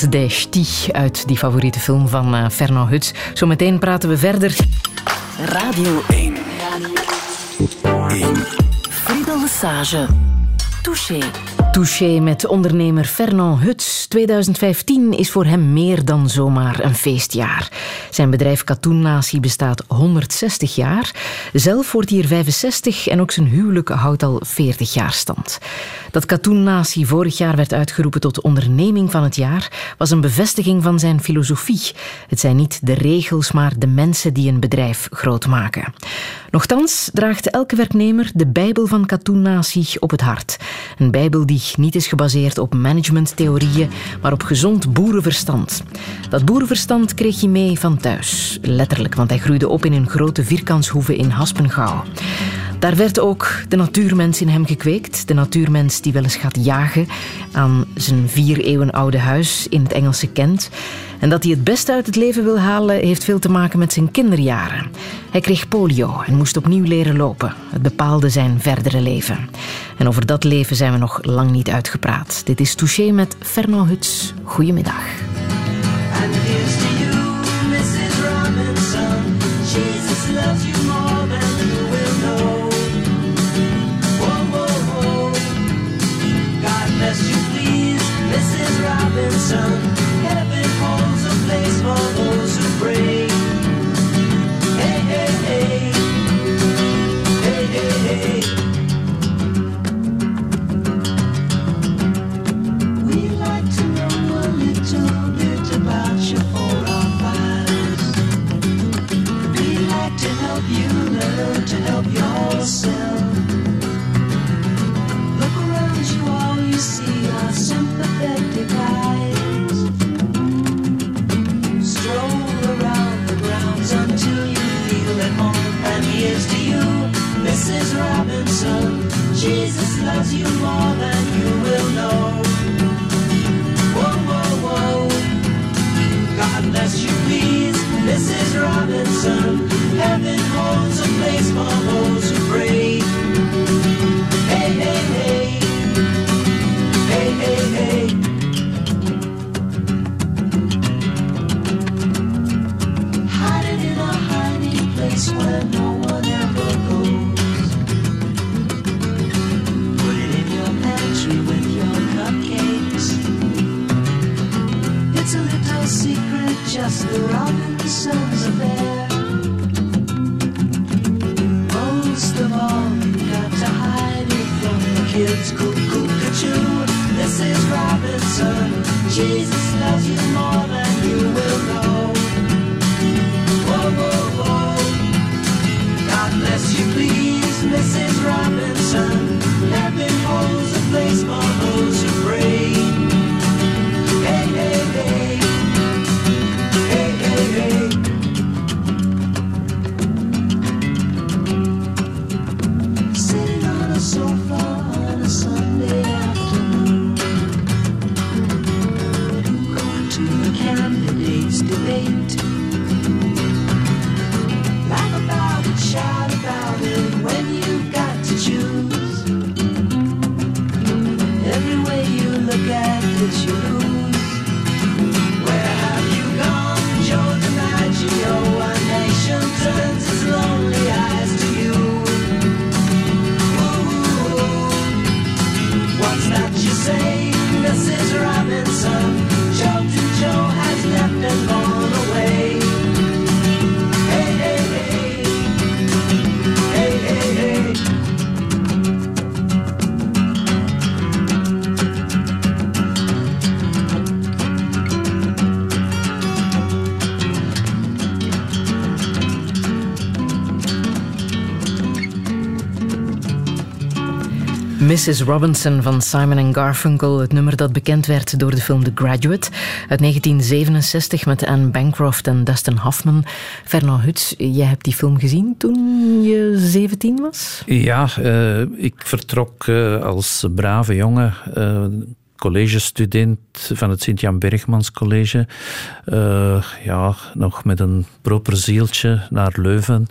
Des Stich uit die favoriete film van uh, Fernand Huts. Zometeen praten we verder. Radio 1. Radio 1. Friedel Lesage. Touché. Touché met ondernemer Fernand Huts. 2015 is voor hem meer dan zomaar een feestjaar. Zijn bedrijf Katoen Natie bestaat 160 jaar. Zelf wordt hij 65 en ook zijn huwelijk houdt al 40 jaar stand. Dat Katoen Natie vorig jaar werd uitgeroepen tot onderneming van het jaar was een bevestiging van zijn filosofie. Het zijn niet de regels, maar de mensen die een bedrijf groot maken. Nochtans draagt elke werknemer de Bijbel van Katoen Natie op het hart. Een Bijbel die niet is gebaseerd op managementtheorieën, maar op gezond boerenverstand. Dat boerenverstand kreeg hij mee van thuis. Letterlijk, want hij groeide op in een grote vierkantshoeve in Haspengouw. Daar werd ook de natuurmens in hem gekweekt. De natuurmens die wel eens gaat jagen aan zijn vier eeuwen oude huis in het Engelse Kent. En dat hij het beste uit het leven wil halen, heeft veel te maken met zijn kinderjaren. Hij kreeg polio en moest opnieuw leren lopen. Het bepaalde zijn verdere leven. En over dat leven zijn we nog lang niet uitgepraat. Dit is Touché met Fernand Huts. Goedemiddag. Look around you, all you see are sympathetic eyes. Stroll around the grounds until you feel at home. And here's to you, Mrs. Robinson. Jesus loves you more than you will know. Whoa, whoa, whoa. God bless you, please, Mrs. Robinson. Heaven holds a place for hope. The Robinsons. Most of all, you got to hide it from the kids. Cuckoo, cuckoo, Robinson. Jesus loves you more than you will know. Whoa, whoa, whoa. God bless you, please, Miss Mrs. Robinson van Simon Garfunkel, het nummer dat bekend werd door de film The Graduate uit 1967 met Anne Bancroft en Dustin Hoffman. Fernand Huts, jij hebt die film gezien toen je 17 was? Ja, uh, ik vertrok uh, als brave jongen. Uh, collegestudent van het Sint-Jan Bergmans College. Uh, ja, nog met een proper zieltje naar Leuven.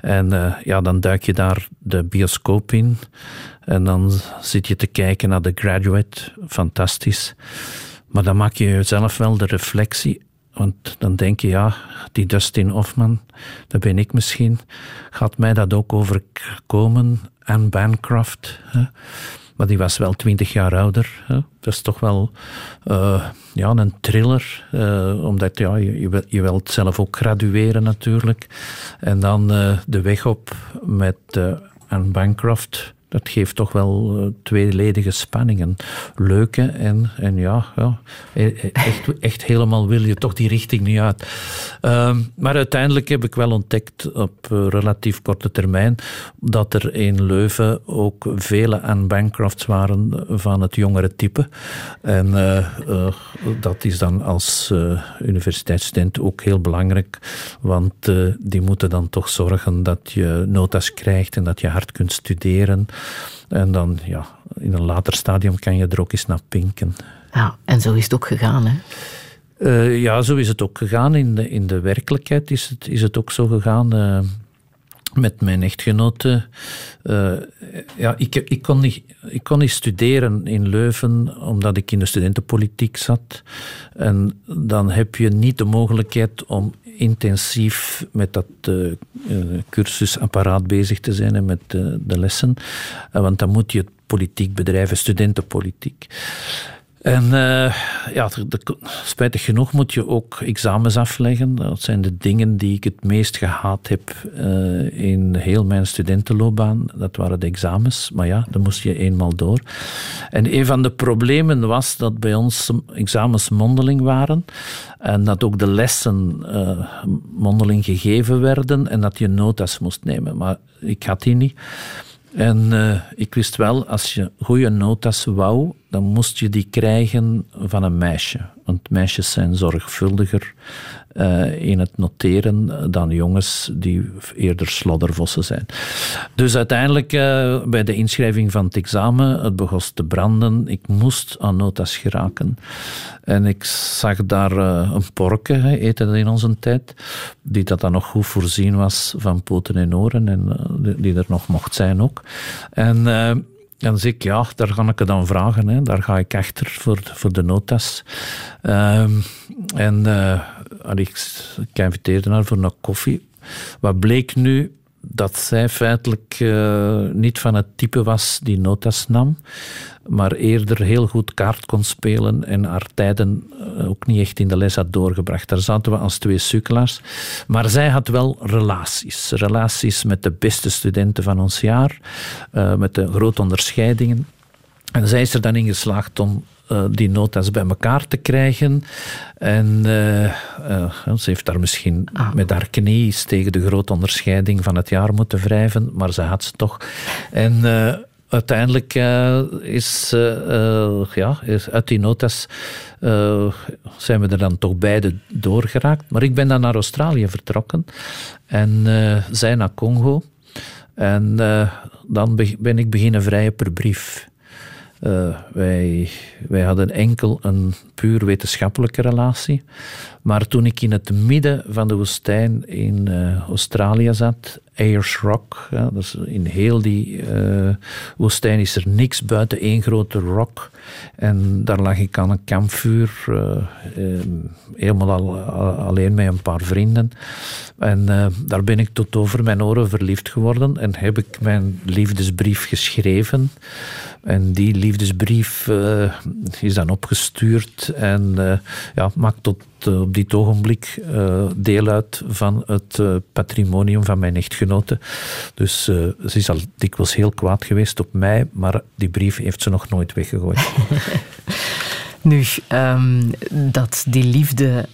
En uh, ja, dan duik je daar de bioscoop in. En dan zit je te kijken naar The Graduate. Fantastisch. Maar dan maak je jezelf wel de reflectie. Want dan denk je, ja, die Dustin Hoffman, dat ben ik misschien. Gaat mij dat ook overkomen? En Bancroft. Maar die was wel twintig jaar ouder. Hè? Dat is toch wel uh, ja, een thriller. Uh, omdat ja, je, je, wilt zelf ook gradueren natuurlijk. En dan uh, de weg op met Anne Bancroft dat geeft toch wel uh, tweeledige spanningen. Leuke en, en ja, ja e, e, echt, echt helemaal wil je toch die richting niet uit. Uh, maar uiteindelijk heb ik wel ontdekt op uh, relatief korte termijn dat er in Leuven ook vele aan Bancrofts waren van het jongere type. En uh, dat is dan als universiteitsstudent ook heel belangrijk, want die moeten dan toch zorgen dat je notas krijgt en dat je hard kunt studeren. En dan, ja, in een later stadium kan je er ook eens naar pinken. Ja, en zo is het ook gegaan, hè? Uh, ja, zo is het ook gegaan. In de, in de werkelijkheid is het, is het ook zo gegaan. Uh, met mijn echtgenote. Uh, ja, ik, ik, kon niet, ik kon niet studeren in Leuven omdat ik in de studentenpolitiek zat. En dan heb je niet de mogelijkheid om intensief met dat uh, cursusapparaat bezig te zijn en met de, de lessen. want dan moet je politiek bedrijven, studentenpolitiek. En uh, ja, spijtig genoeg moet je ook examens afleggen. Dat zijn de dingen die ik het meest gehaat heb uh, in heel mijn studentenloopbaan. Dat waren de examens. Maar ja, dan moest je eenmaal door. En een van de problemen was dat bij ons examens mondeling waren. En dat ook de lessen uh, mondeling gegeven werden. En dat je notas moest nemen. Maar ik had die niet. En ik wist wel, als je goede notas wou, moest je die krijgen van een meisje. Want meisjes zijn zorgvuldiger uh, in het noteren dan jongens die eerder sloddervossen zijn. Dus uiteindelijk uh, bij de inschrijving van het examen, het begon te branden. Ik moest aan notas geraken. En ik zag daar uh, een porke, eten in onze tijd, die dat dan nog goed voorzien was van poten en oren en die er nog mocht zijn ook. En dan zeg ik, ja, daar ga ik het dan vragen. Hè. Daar ga ik achter voor, voor de notas. Uh, en uh, ik, ik inviteerde haar voor een koffie. Wat bleek nu? Dat zij feitelijk uh, niet van het type was die notas nam maar eerder heel goed kaart kon spelen en haar tijden eh, ook niet echt in de les had doorgebracht. Daar zaten we als twee sukkelaars. Maar zij had wel relaties. Relaties met de beste studenten van ons jaar, uh, met de grote onderscheidingen. En zij is er dan in geslaagd om uh, die notas bij elkaar te krijgen. En uh, uh, ze heeft daar misschien ah. met haar knie tegen de grote onderscheiding van het jaar moeten wrijven, maar ze had ze toch. En uiteindelijk uh, is, uh, ja, is uit die notas zijn we er dan toch beide doorgeraakt. Maar ik ben dan naar Australië vertrokken en zij naar Congo. En dan ben ik beginnen vrijen per brief. Wij, wij hadden enkel een puur wetenschappelijke relatie. Maar toen ik in het midden van de woestijn in uh, Australië zat, Ayers Rock, ja, dus in heel die uh, woestijn is er niks buiten één grote rock. En daar lag ik aan een kampvuur, helemaal al, alleen met een paar vrienden. En daar ben ik tot over mijn oren verliefd geworden en heb ik mijn liefdesbrief geschreven. En die liefdesbrief is dan opgestuurd en ja, maakt tot uh, op dit ogenblik deel uit van het patrimonium van mijn echtgenote. Dus ze is al dikwijls heel kwaad geweest op mij, maar die brief heeft ze nog nooit weggegooid. nu, um, dat die liefde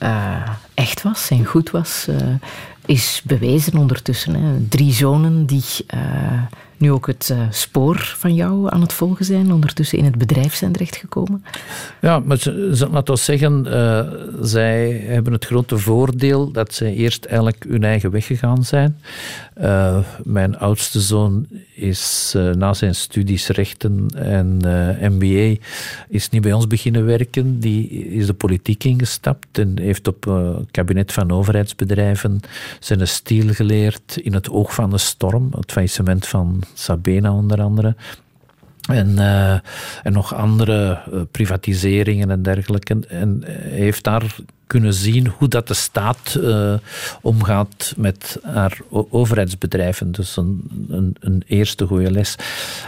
echt was en goed was, is bewezen ondertussen. Hè. Drie zonen die nu ook het uh, spoor van jou aan het volgen zijn, ondertussen in het bedrijf zijn terechtgekomen? Ja, maar laten we zeggen, uh, zij hebben het grote voordeel dat zij eerst eigenlijk hun eigen weg gegaan zijn. Uh, mijn oudste zoon is na zijn studies rechten en MBA is niet bij ons beginnen werken. Die is de politiek ingestapt en heeft op het kabinet van overheidsbedrijven zijn stiel geleerd in het oog van de storm, het faillissement van Sabena onder andere. En, uh, en nog andere uh, privatiseringen en dergelijke. En heeft daar kunnen zien hoe dat de staat uh, omgaat met haar overheidsbedrijven. Dus een, een, eerste goede les.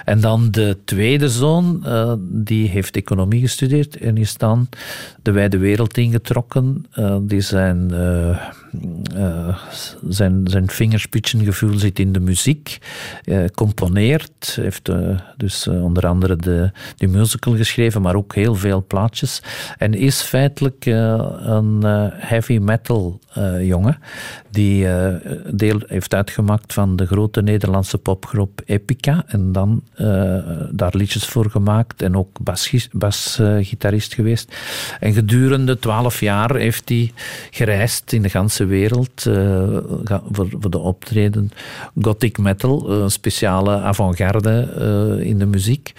En dan de tweede zoon, uh, die heeft economie gestudeerd en is dan de wijde wereld ingetrokken. Uh, die zijn, zijn, zijn vingerspitsengevoel zit in de muziek, componeert, heeft dus onder andere de, de musical geschreven, maar ook heel veel plaatjes. En is feitelijk een uh, heavy metal uh, jongen. Die uh, deel heeft uitgemaakt van de grote Nederlandse popgroep Epica. En dan daar liedjes voor gemaakt. En ook basgitarist bas, geweest. En gedurende twaalf jaar heeft hij gereisd in de ganse wereld. voor, voor de optreden. Gothic metal, een speciale avant-garde in de muziek.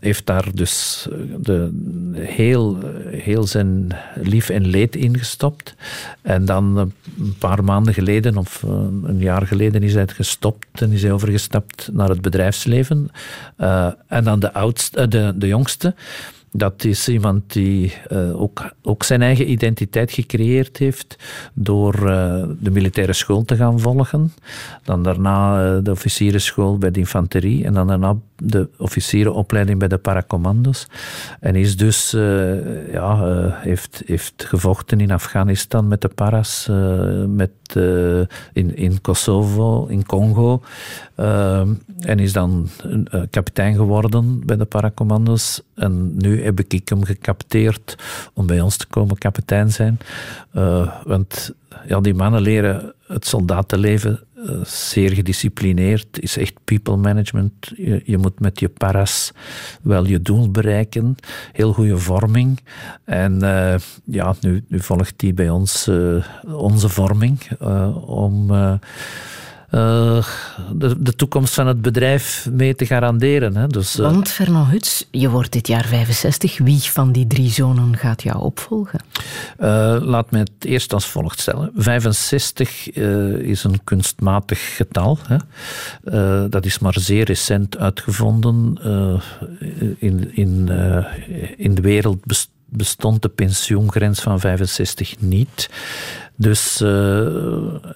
heeft daar dus de, heel, heel zijn lief en leed ingestopt. En dan eh, een paar maanden geleden, of eh, een jaar geleden, is hij gestopt en is hij overgestapt naar het bedrijfsleven. Uh, en dan de, oudste, de, de jongste. Dat is iemand die ook, ook zijn eigen identiteit gecreëerd heeft door de militaire school te gaan volgen. Dan daarna de officierenschool bij de infanterie en dan daarna de officierenopleiding bij de paracommando's. En is dus, ja, heeft, heeft gevochten in Afghanistan met de paras, met, in, in Kosovo, in Congo. en is dan kapitein geworden bij de paracommando's. En nu heb ik hem gecapteerd om bij ons te komen kapitein zijn. Want ja, die mannen leren het soldatenleven uh, zeer gedisciplineerd. is echt people management. Je, moet met je paras wel je doel bereiken. Heel goede vorming. En uh, ja, nu, nu volgt die bij ons onze vorming om uh, de, de, toekomst van het bedrijf mee te garanderen. Hè. Dus, uh, Want Fernand Huts, je wordt dit jaar 65. Wie van die drie zonen gaat jou opvolgen? Uh, laat me het eerst als volgt stellen. 65 is een kunstmatig getal. Hè. dat is maar zeer recent uitgevonden. in, in, in de wereld bestond de pensioengrens van 65 niet. Dus uh,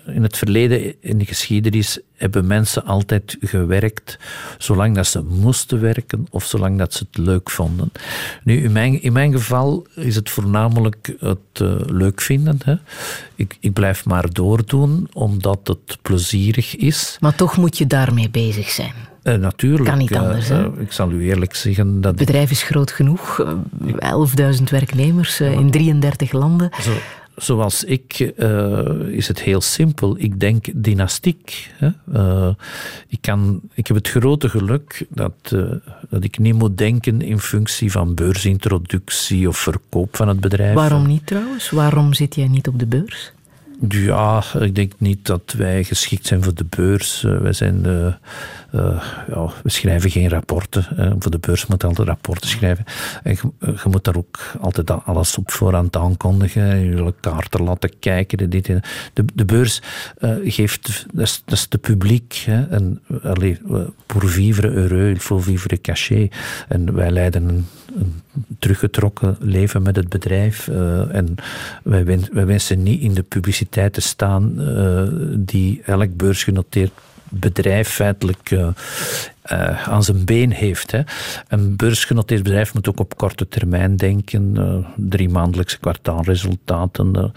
in het verleden, in de geschiedenis, hebben mensen altijd gewerkt zolang dat ze moesten werken of zolang dat ze het leuk vonden. Nu, in mijn, in mijn geval is het voornamelijk het uh, leuk vinden. Hè. Ik, ik blijf maar doordoen omdat het plezierig is. Maar toch moet je daarmee bezig zijn. Uh, natuurlijk. Kan niet anders. Uh, ik zal u eerlijk zeggen dat. Het bedrijf is groot genoeg. 11.000 werknemers in 33 landen. Zo zoals ik, uh, is het heel simpel. Ik denk dynastiek. Hè? Uh, ik, kan, ik heb het grote geluk dat, uh, dat ik niet moet denken in functie van beursintroductie of verkoop van het bedrijf. Waarom niet trouwens? Waarom zit jij niet op de beurs? Ja, ik denk niet dat wij geschikt zijn voor de beurs. wij zijn uh, ja, we schrijven geen rapporten. Voor de beurs moet je altijd rapporten schrijven. En je, je, moet daar ook altijd alles op voorhand aankondigen. Je kaarten laten kijken. Dit, de, de beurs geeft, dat is, dat de publiek. Hè, en, allez, pour vivre heureux, il faut vivre caché. En wij leiden een teruggetrokken leven met het bedrijf. en wij, wij wensen niet in de publiciteit te staan die elk beursgenoteerd bedrijf feitelijk uh, aan zijn been heeft. Hè. Een beursgenoteerd bedrijf moet ook op korte termijn denken. Uh, drie maandelijkse kwartaalresultaten.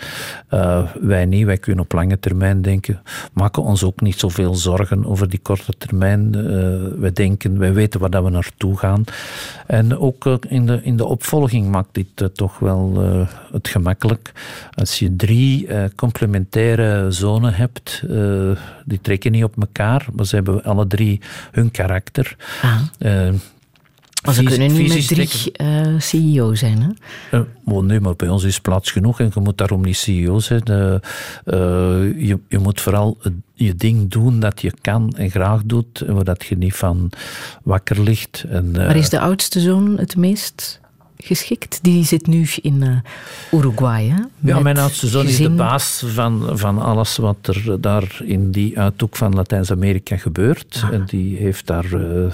Uh, wij niet, wij kunnen op lange termijn denken. Maken ons ook niet zoveel zorgen over die korte termijn. wij denken, wij weten waar dat we naartoe gaan. En ook in, de, in de opvolging maakt dit toch wel het gemakkelijk. Als je drie complementaire zonen hebt, die trekken niet op elkaar, maar ze hebben alle drie hun karakter. Ah. Uh, maar ze kunnen niet met drie uh, CEO zijn, hè? Uh, nee, maar bij ons is plaats genoeg en je moet daarom niet CEO zijn. je, je moet vooral je ding doen dat je kan en graag doet, en waar dat je niet van wakker ligt. En, maar is de oudste zoon het meest geschikt. Die zit nu in uh, Uruguay. Hè, ja, mijn oudste zoon is de baas van, van alles wat er daar in die uithoek van Latijns-Amerika gebeurt. En die heeft daar uh,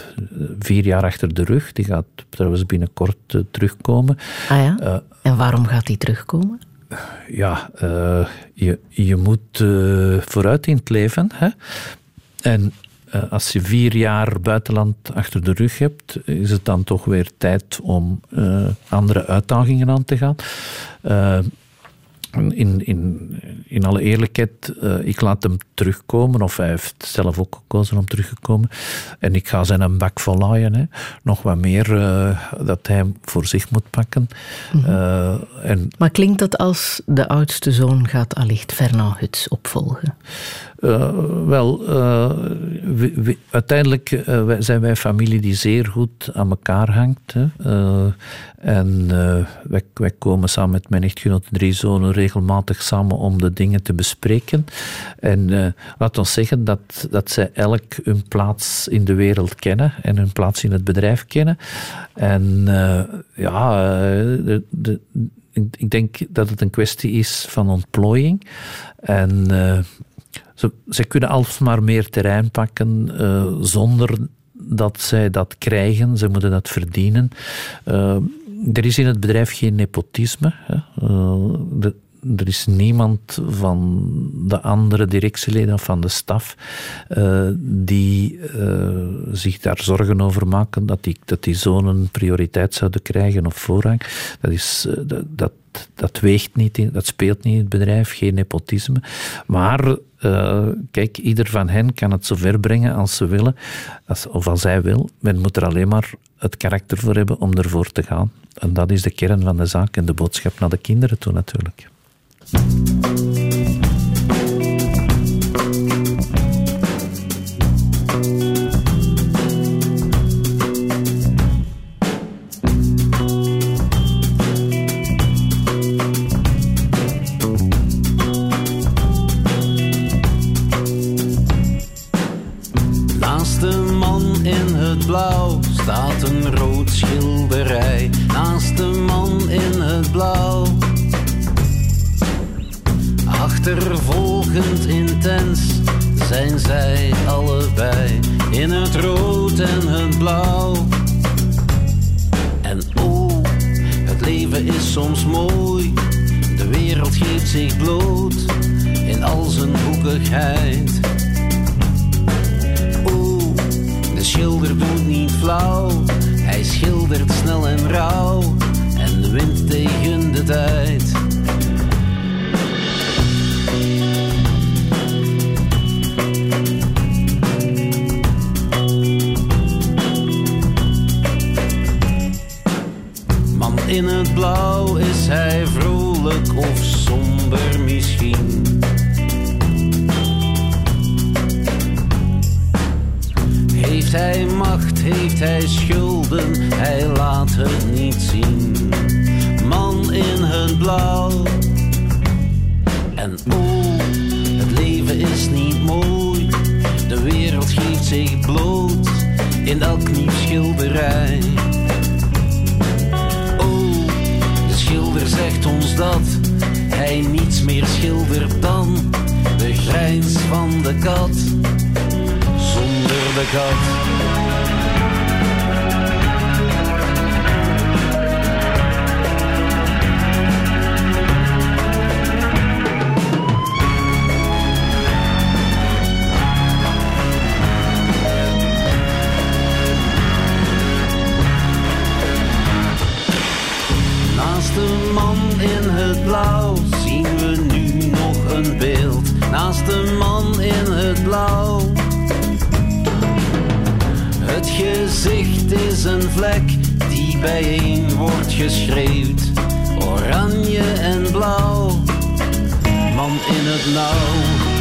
vier jaar achter de rug. Die gaat trouwens binnenkort uh, terugkomen. Ah ja? en waarom gaat hij terugkomen? Ja, je, je moet vooruit in het leven. Hè? En eh, als je vier jaar buitenland achter de rug hebt, is het dan toch weer tijd om uh, andere uitdagingen aan te gaan. Uh, in, in, in alle eerlijkheid, uh, ik laat hem terugkomen, of hij heeft zelf ook gekozen om teruggekomen. En ik ga zijn een bak volaaien. Hè. Nog wat meer uh, dat hij voor zich moet pakken. -hmm. en, maar klinkt dat als de oudste zoon gaat allicht Fernand Huts opvolgen? Uh, wel, we, we, uiteindelijk uh, zijn wij een familie die zeer goed aan elkaar hangt. En wij, wij, komen samen met mijn echtgenoot drie zonen regelmatig samen om de dingen te bespreken. En laat ons zeggen dat, dat zij elk hun plaats in de wereld kennen en hun plaats in het bedrijf kennen. En ja, ik denk dat het een kwestie is van ontplooiing. En ze, ze kunnen alsmaar meer terrein pakken uh, zonder dat zij dat krijgen. Ze moeten dat verdienen. Uh, er is in het bedrijf geen nepotisme. Hè. De, er is niemand van de andere directieleden of van de staf die zich daar zorgen over maken dat die, dat die zonen prioriteit zouden krijgen of voorrang. Dat, is, dat, dat weegt niet, in, dat speelt niet in het bedrijf, geen nepotisme. Maar kijk, ieder van hen kan het zover brengen als ze willen, als, of als zij wil. Men moet er alleen maar het karakter voor hebben om ervoor te gaan. En dat is de kern van de zaak en de boodschap naar de kinderen toe natuurlijk. Blauw staat een rood schilderij. Naast de man in het blauw Achtervolgend intens zijn zij allebei in het rood en het blauw. En oh, het leven is soms mooi, de wereld geeft zich bloot in al zijn hoekigheid. De schilder doet niet flauw, hij schildert snel en rauw en wint tegen de tijd. in het blauw is hij vrolijk of somber misschien. Hij schulden, hij laat het niet zien. Man in het blauw. En oh, het leven is niet mooi, de wereld geeft zich bloot in elk nieuw schilderij. zegt ons dat hij niets meer schildert dan de grijns van de kat. Zonder de kat. In het blauw zien we nu nog een beeld naast de man in het blauw. Het gezicht is een vlek die bijeen wordt geschreeuwd, oranje en blauw. Man in het nauw.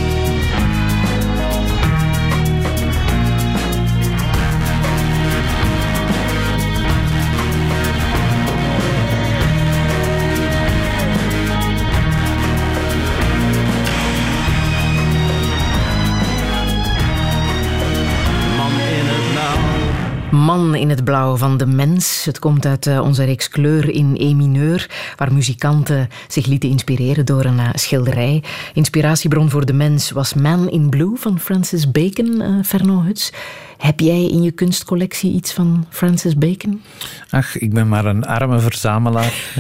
Man in het blauw van de mens. Het komt uit eh, onze reeks Kleur in E mineur, waar muzikanten zich lieten inspireren door een uh, schilderij. Inspiratiebron voor de mens was Man in Blue van Francis Bacon, uh, Fernand Huts. Heb jij in je kunstcollectie iets van Francis Bacon? Ach, ik ben maar een arme verzamelaar.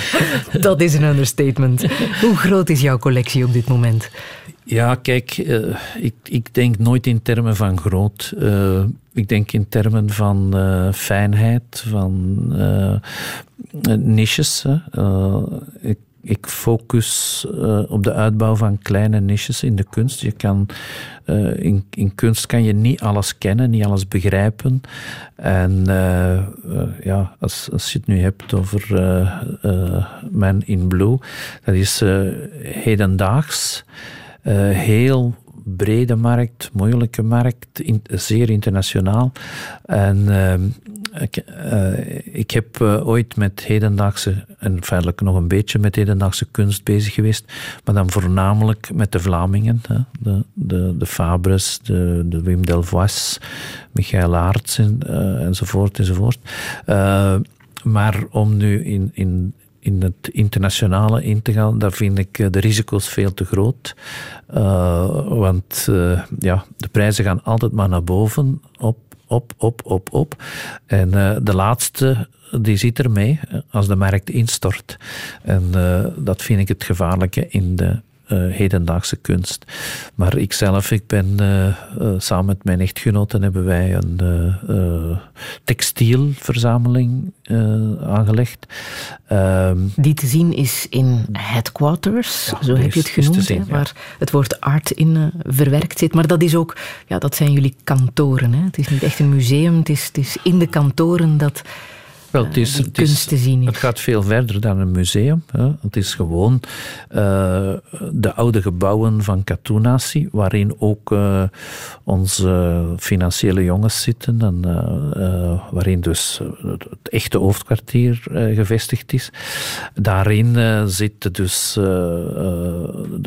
Dat is een understatement. Hoe groot is jouw collectie op dit moment? Ja, kijk, uh, ik, ik denk nooit in termen van groot. Uh, ik denk in termen van uh, fijnheid, van niches. ik ik focus op de uitbouw van kleine niches in de kunst. Je kan, in, in kunst kan je niet alles kennen, niet alles begrijpen. En ja, als, als je het nu hebt over Man in Blue, dat is hedendaags heel brede markt, moeilijke markt, in, zeer internationaal. En uh, ik, uh, ik, heb uh, ooit met hedendaagse, en feitelijk nog een beetje met hedendaagse kunst bezig geweest, maar dan voornamelijk met de Vlamingen, hè, de, de, de Fabres, de, de Wim Delvoye, Michael Aerts en, uh, enzovoort enzovoort. maar om nu in, in in het internationale in te gaan, daar vind ik eh, de risico's veel te groot. Uh, want uh, ja, de prijzen gaan altijd maar naar boven, op, op, op, op, op. En de laatste, die zit ermee als de markt instort. En dat vind ik het gevaarlijke in de uh, hedendaagse kunst. Maar ikzelf, ik ben uh, uh, samen met mijn echtgenoten hebben wij een textielverzameling aangelegd. Ehm, Die te zien is in Headquarters, ja, zo heb je het genoemd, zien, hè, waar het woord art in verwerkt zit. Maar dat is ook, ja, dat zijn jullie kantoren. Hè? Het is niet echt een museum, het is, het is in de kantoren dat wel, het, is, het, is, te zien het gaat veel verder dan een museum. Hè. Het is gewoon uh, de oude gebouwen van Katoenasi, waarin ook uh, onze financiële jongens zitten en uh, waarin dus het echte hoofdkwartier gevestigd is. Daarin zit dus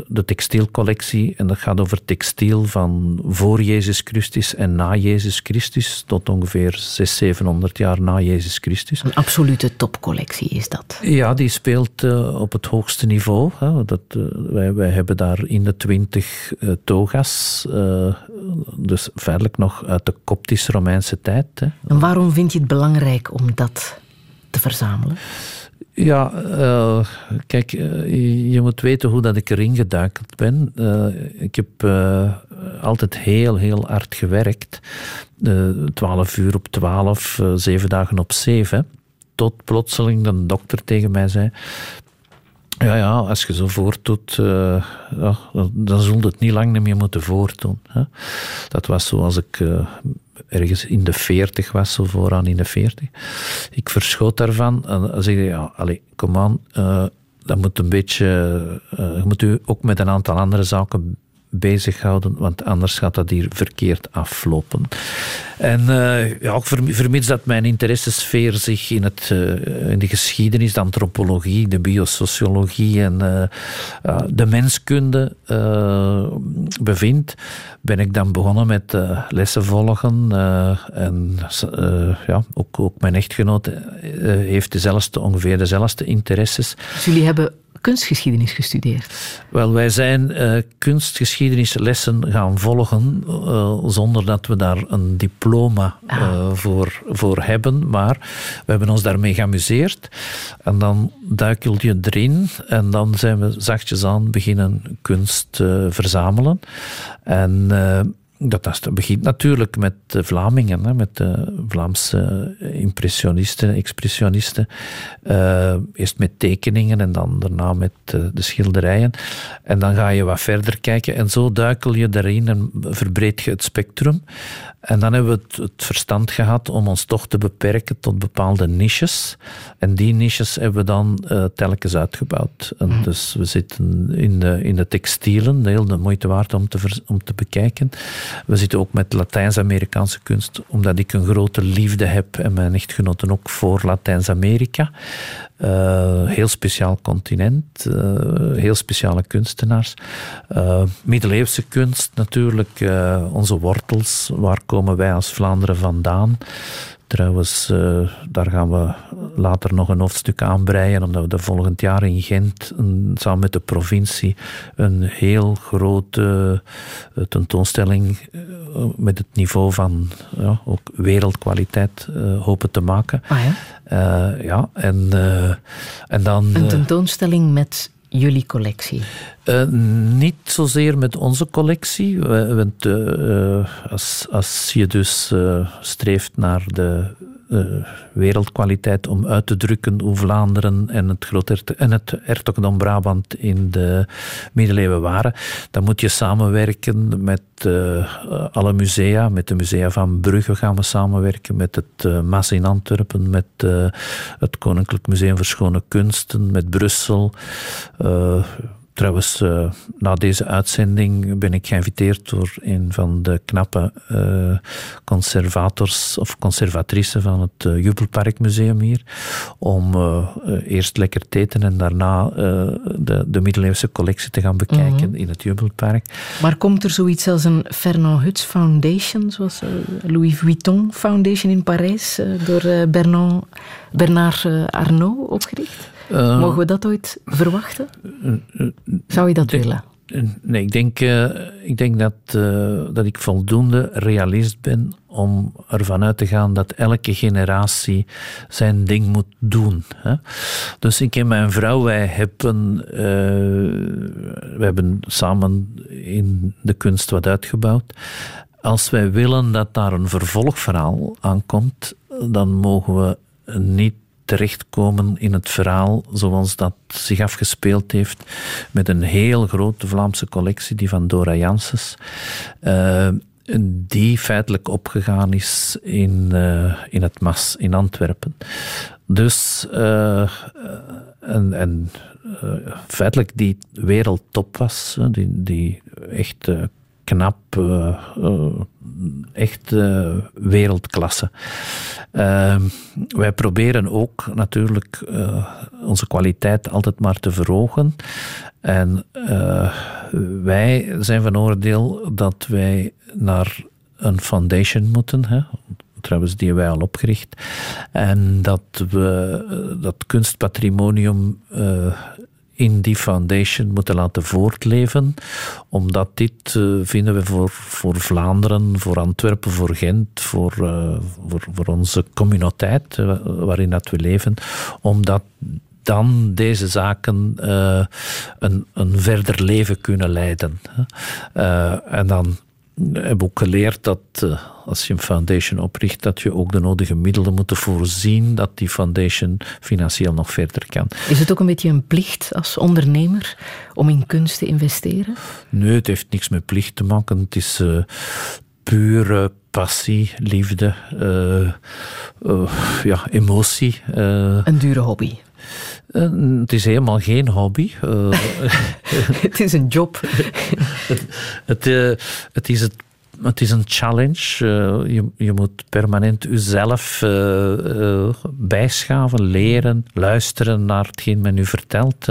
de textielcollectie en dat gaat over textiel van voor Jezus Christus en na Jezus Christus tot ongeveer 600, 700 jaar na Jezus Christus. Een absolute topcollectie is dat. Ja, die speelt uh, op het hoogste niveau. Hè. Dat, uh, wij, wij hebben daar in de twintig uh, toga's, dus feitelijk nog uit de Koptisch-Romeinse tijd. Hè. En waarom vind je het belangrijk om dat te verzamelen? Ja, uh, kijk, uh, je moet weten hoe dat ik erin geduikeld ben. Uh, ik heb altijd heel, heel hard gewerkt. Twaalf uur op twaalf, zeven dagen op zeven. Tot plotseling de dokter tegen mij zei... Ja, ja, als je zo voortdoet, dan zult het niet lang meer moeten voortdoen. Hè. Dat was zoals ik ergens in de veertig was, zo vooraan in de veertig. Ik verschoot daarvan en zei ja, allez, kom aan, dat moet een beetje, je moet u ook met een aantal andere zaken bezighouden, want anders gaat dat hier verkeerd aflopen. En uh, ja, ook vermits dat mijn interessesfeer zich in, het, uh, in de geschiedenis, de antropologie, de biosociologie en uh, de menskunde bevindt, ben ik dan begonnen met lessen volgen. en ja, ook, ook mijn echtgenoot heeft dezelfde, ongeveer dezelfde interesses. Dus jullie hebben kunstgeschiedenis gestudeerd? Wel, wij zijn uh, kunstgeschiedenislessen gaan volgen uh, zonder dat we daar een diploma uh, voor, voor hebben. Maar we hebben ons daarmee geamuseerd. En dan duikel je erin en dan zijn we zachtjes aan beginnen kunst verzamelen. En dat, dat begint natuurlijk met de Vlamingen, hè, met de Vlaamse impressionisten, expressionisten. Uh, eerst met tekeningen en dan daarna met uh, de schilderijen. En dan ga je wat verder kijken en zo duikel je daarin en verbreed je het spectrum. En dan hebben we het, het, verstand gehad om ons toch te beperken tot bepaalde niches. En die niches hebben we dan uh, telkens uitgebouwd. En mm. Dus we zitten in de, in de textielen, heel de moeite waard om te, om te bekijken. We zitten ook met Latijns-Amerikaanse kunst, omdat ik een grote liefde heb en mijn echtgenoten ook voor Latijns-Amerika. Uh, heel speciaal continent, uh, heel speciale kunstenaars. Uh, middeleeuwse kunst natuurlijk, onze wortels, waar komen wij als Vlaanderen vandaan? Trouwens, uh, daar gaan we later nog een hoofdstuk aanbreien, omdat we de volgend jaar in Gent, een, samen met de provincie, een heel grote uh, tentoonstelling uh, met het niveau van ja, ook wereldkwaliteit hopen te maken. Ah, ja? ja, en, en dan... Een tentoonstelling met jullie collectie? Uh, niet zozeer met onze collectie. Want, uh, als, als je dus streeft naar de wereldkwaliteit om uit te drukken hoe Vlaanderen en het, groot en het hertogdom Brabant in de middeleeuwen waren, dan moet je samenwerken met alle musea. Met de musea van Brugge gaan we samenwerken, met het MAS in Antwerpen, met het Koninklijk Museum voor Schone Kunsten, met Brussel. Trouwens, uh, na deze uitzending ben ik geïnviteerd door een van de knappe uh, conservators of conservatrices van het uh, Jubelparkmuseum hier. Om eerst lekker te eten en daarna de, de middeleeuwse collectie te gaan bekijken mm in het Jubelpark. Maar komt er zoiets als een Fernand Huts Foundation, zoals Louis Vuitton Foundation in Parijs, door Bernard, Bernard Arnault opgericht? Uh, Mogen we dat ooit verwachten? Zou je dat willen? Nee, ik denk, uh, ik denk dat, dat ik voldoende realist ben om ervan uit te gaan dat elke generatie zijn ding moet doen. Hè? Dus ik en mijn vrouw, wij hebben, uh, wij hebben samen in de kunst wat uitgebouwd. Als wij willen dat daar een vervolgverhaal aankomt, dan mogen we niet terechtkomen in het verhaal zoals dat zich afgespeeld heeft met een heel grote Vlaamse collectie, die van Dora Janssens. Uh, die feitelijk opgegaan is in, uh, in het MAS in Antwerpen. Dus, uh, en, en feitelijk die wereldtop was, die, die echt knap, uh, uh, echt uh, wereldklasse. Ehm, wij proberen ook natuurlijk onze kwaliteit altijd maar te verhogen. En wij zijn van oordeel dat wij naar een foundation moeten. Hè? trouwens, die wij al opgericht. En dat we dat kunstpatrimonium in die foundation moeten laten voortleven. Omdat dit uh, vinden we voor, voor Vlaanderen, voor Antwerpen, voor Gent, voor, uh, voor, voor onze communiteit uh, waarin dat we leven, omdat dan deze zaken een, een verder leven kunnen leiden. en dan heb ook geleerd dat als je een foundation opricht, dat je ook de nodige middelen moet voorzien dat die foundation financieel nog verder kan. Is het ook een beetje een plicht als ondernemer om in kunst te investeren? Nee, het heeft niks met plicht te maken. Het is uh, pure passie, liefde, uh, ja, emotie. een dure hobby. Het is helemaal geen hobby. het is een job. het, het, het, is het het is een challenge. Je, je moet permanent jezelf bijschaven, leren, luisteren naar hetgeen men u vertelt,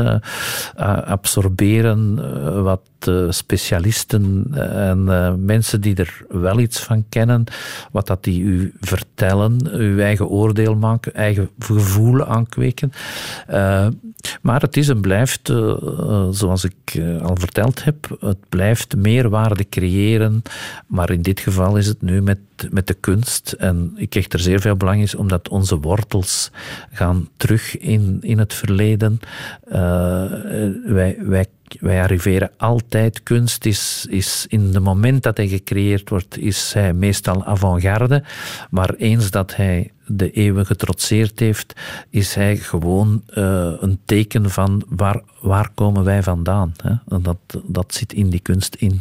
absorberen wat specialisten en mensen die er wel iets van kennen, wat dat die u vertellen, uw eigen oordeel maken, eigen gevoel aankweken. maar het is en blijft, zoals ik al verteld heb, het blijft meerwaarde creëren, maar in dit geval is het nu met, met de kunst. En ik krijg er zeer veel belang in, omdat onze wortels gaan terug in, in het verleden. Wij, wij wij arriveren altijd. Kunst is, is in het moment dat hij gecreëerd wordt, is hij meestal avant-garde. Maar eens dat hij de eeuwen getrotseerd heeft, is hij gewoon uh, een teken van waar, waar komen wij vandaan. Hè? Dat, dat zit in die kunst in.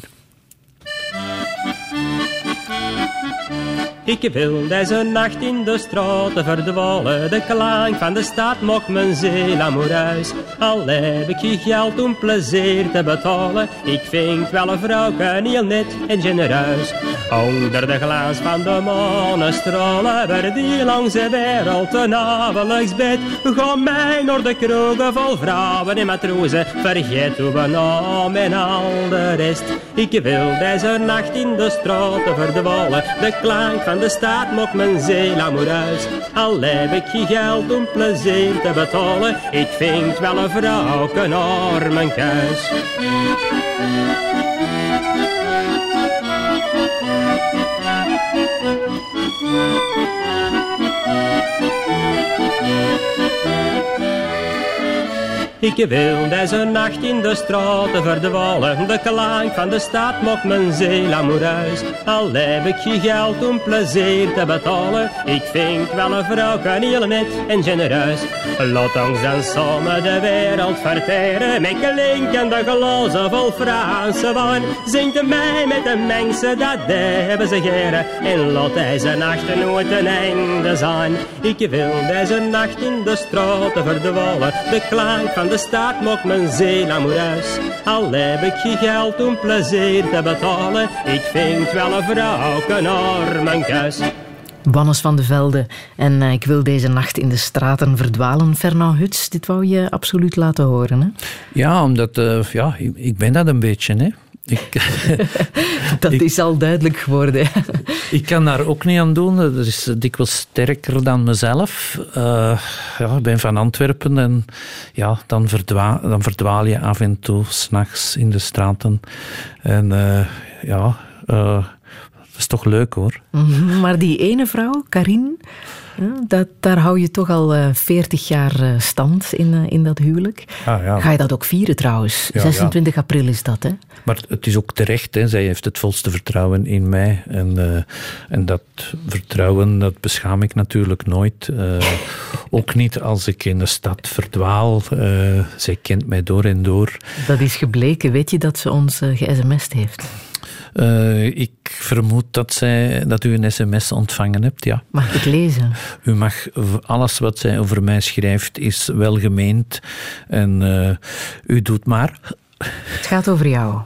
Ik wil deze nacht in de straten verdwalen. De klank van de stad mocht mijn ziel amoureus. Al heb ik je geld om plezier te betalen. Ik vind wel een vrouw heel net en genereus. Onder de glans van de manestralen. Waar die langs de wereld een avondelijks bed. Ga mij naar de kroegen vol vrouwen en matrozen. Vergeet we naam en al de rest. Ik wil deze nacht in de straten verdwalen. De klank de staat mocht mijn ziel amoureus. Al heb ik je geld om plezier te betalen, ik vind wel een vrouw een arme kuis. Ik wil deze nacht in de straten verdwalen. De klank van de stad mocht mijn ziel amoureus. Al heb ik je geld om plezier te betalen. Ik vind wel een vrouw heel net en genereus. Laat ons dan samen de wereld verteren. Met klinkende glazen vol Franse wijn. Zingt mij met de mensen, dat hebben ze geren. En laat deze nacht nooit een einde zijn. Ik wil deze nacht in de straten verdwalen. De klank van de staat mocht mijn ziel amoureus. Al heb ik je geld om plezier te betalen, ik vind wel een vrouw een arme kuis. Wannes van de Velde. En uh, ik wil deze nacht in de straten verdwalen. Fernand Huts, dit wou je absoluut laten horen, hè? Ja, omdat uh, ja, ik, ik ben dat een beetje, hè. Ik, dat is al duidelijk geworden. ik kan daar ook niet aan doen. Dat is dikwijls sterker dan mezelf. Uh, ja, ik ben van Antwerpen en ja, dan, verdwaal, dan verdwaal je af en toe s'nachts in de straten. En uh, ja, uh, dat is toch leuk hoor. Mhm, maar die ene vrouw, Karin, dat, daar hou je toch al uh, 40 jaar stand in, in dat huwelijk. Ah, ja. Ga je dat ook vieren trouwens? Ja, 26 ja. april is dat, hè? Maar het is ook terecht, hè. zij heeft het volste vertrouwen in mij. En, uh, en dat vertrouwen, dat beschaam ik natuurlijk nooit. Uh, ook niet als ik in de stad verdwaal. Uh, zij kent mij door en door. Dat is gebleken. Weet je dat ze ons ge-sms'd heeft? Uh, ik vermoed dat, zij, dat u een sms ontvangen hebt, ja. Mag ik het lezen? U mag, alles wat zij over mij schrijft is welgemeend. En uh, u doet maar. Het gaat over jou.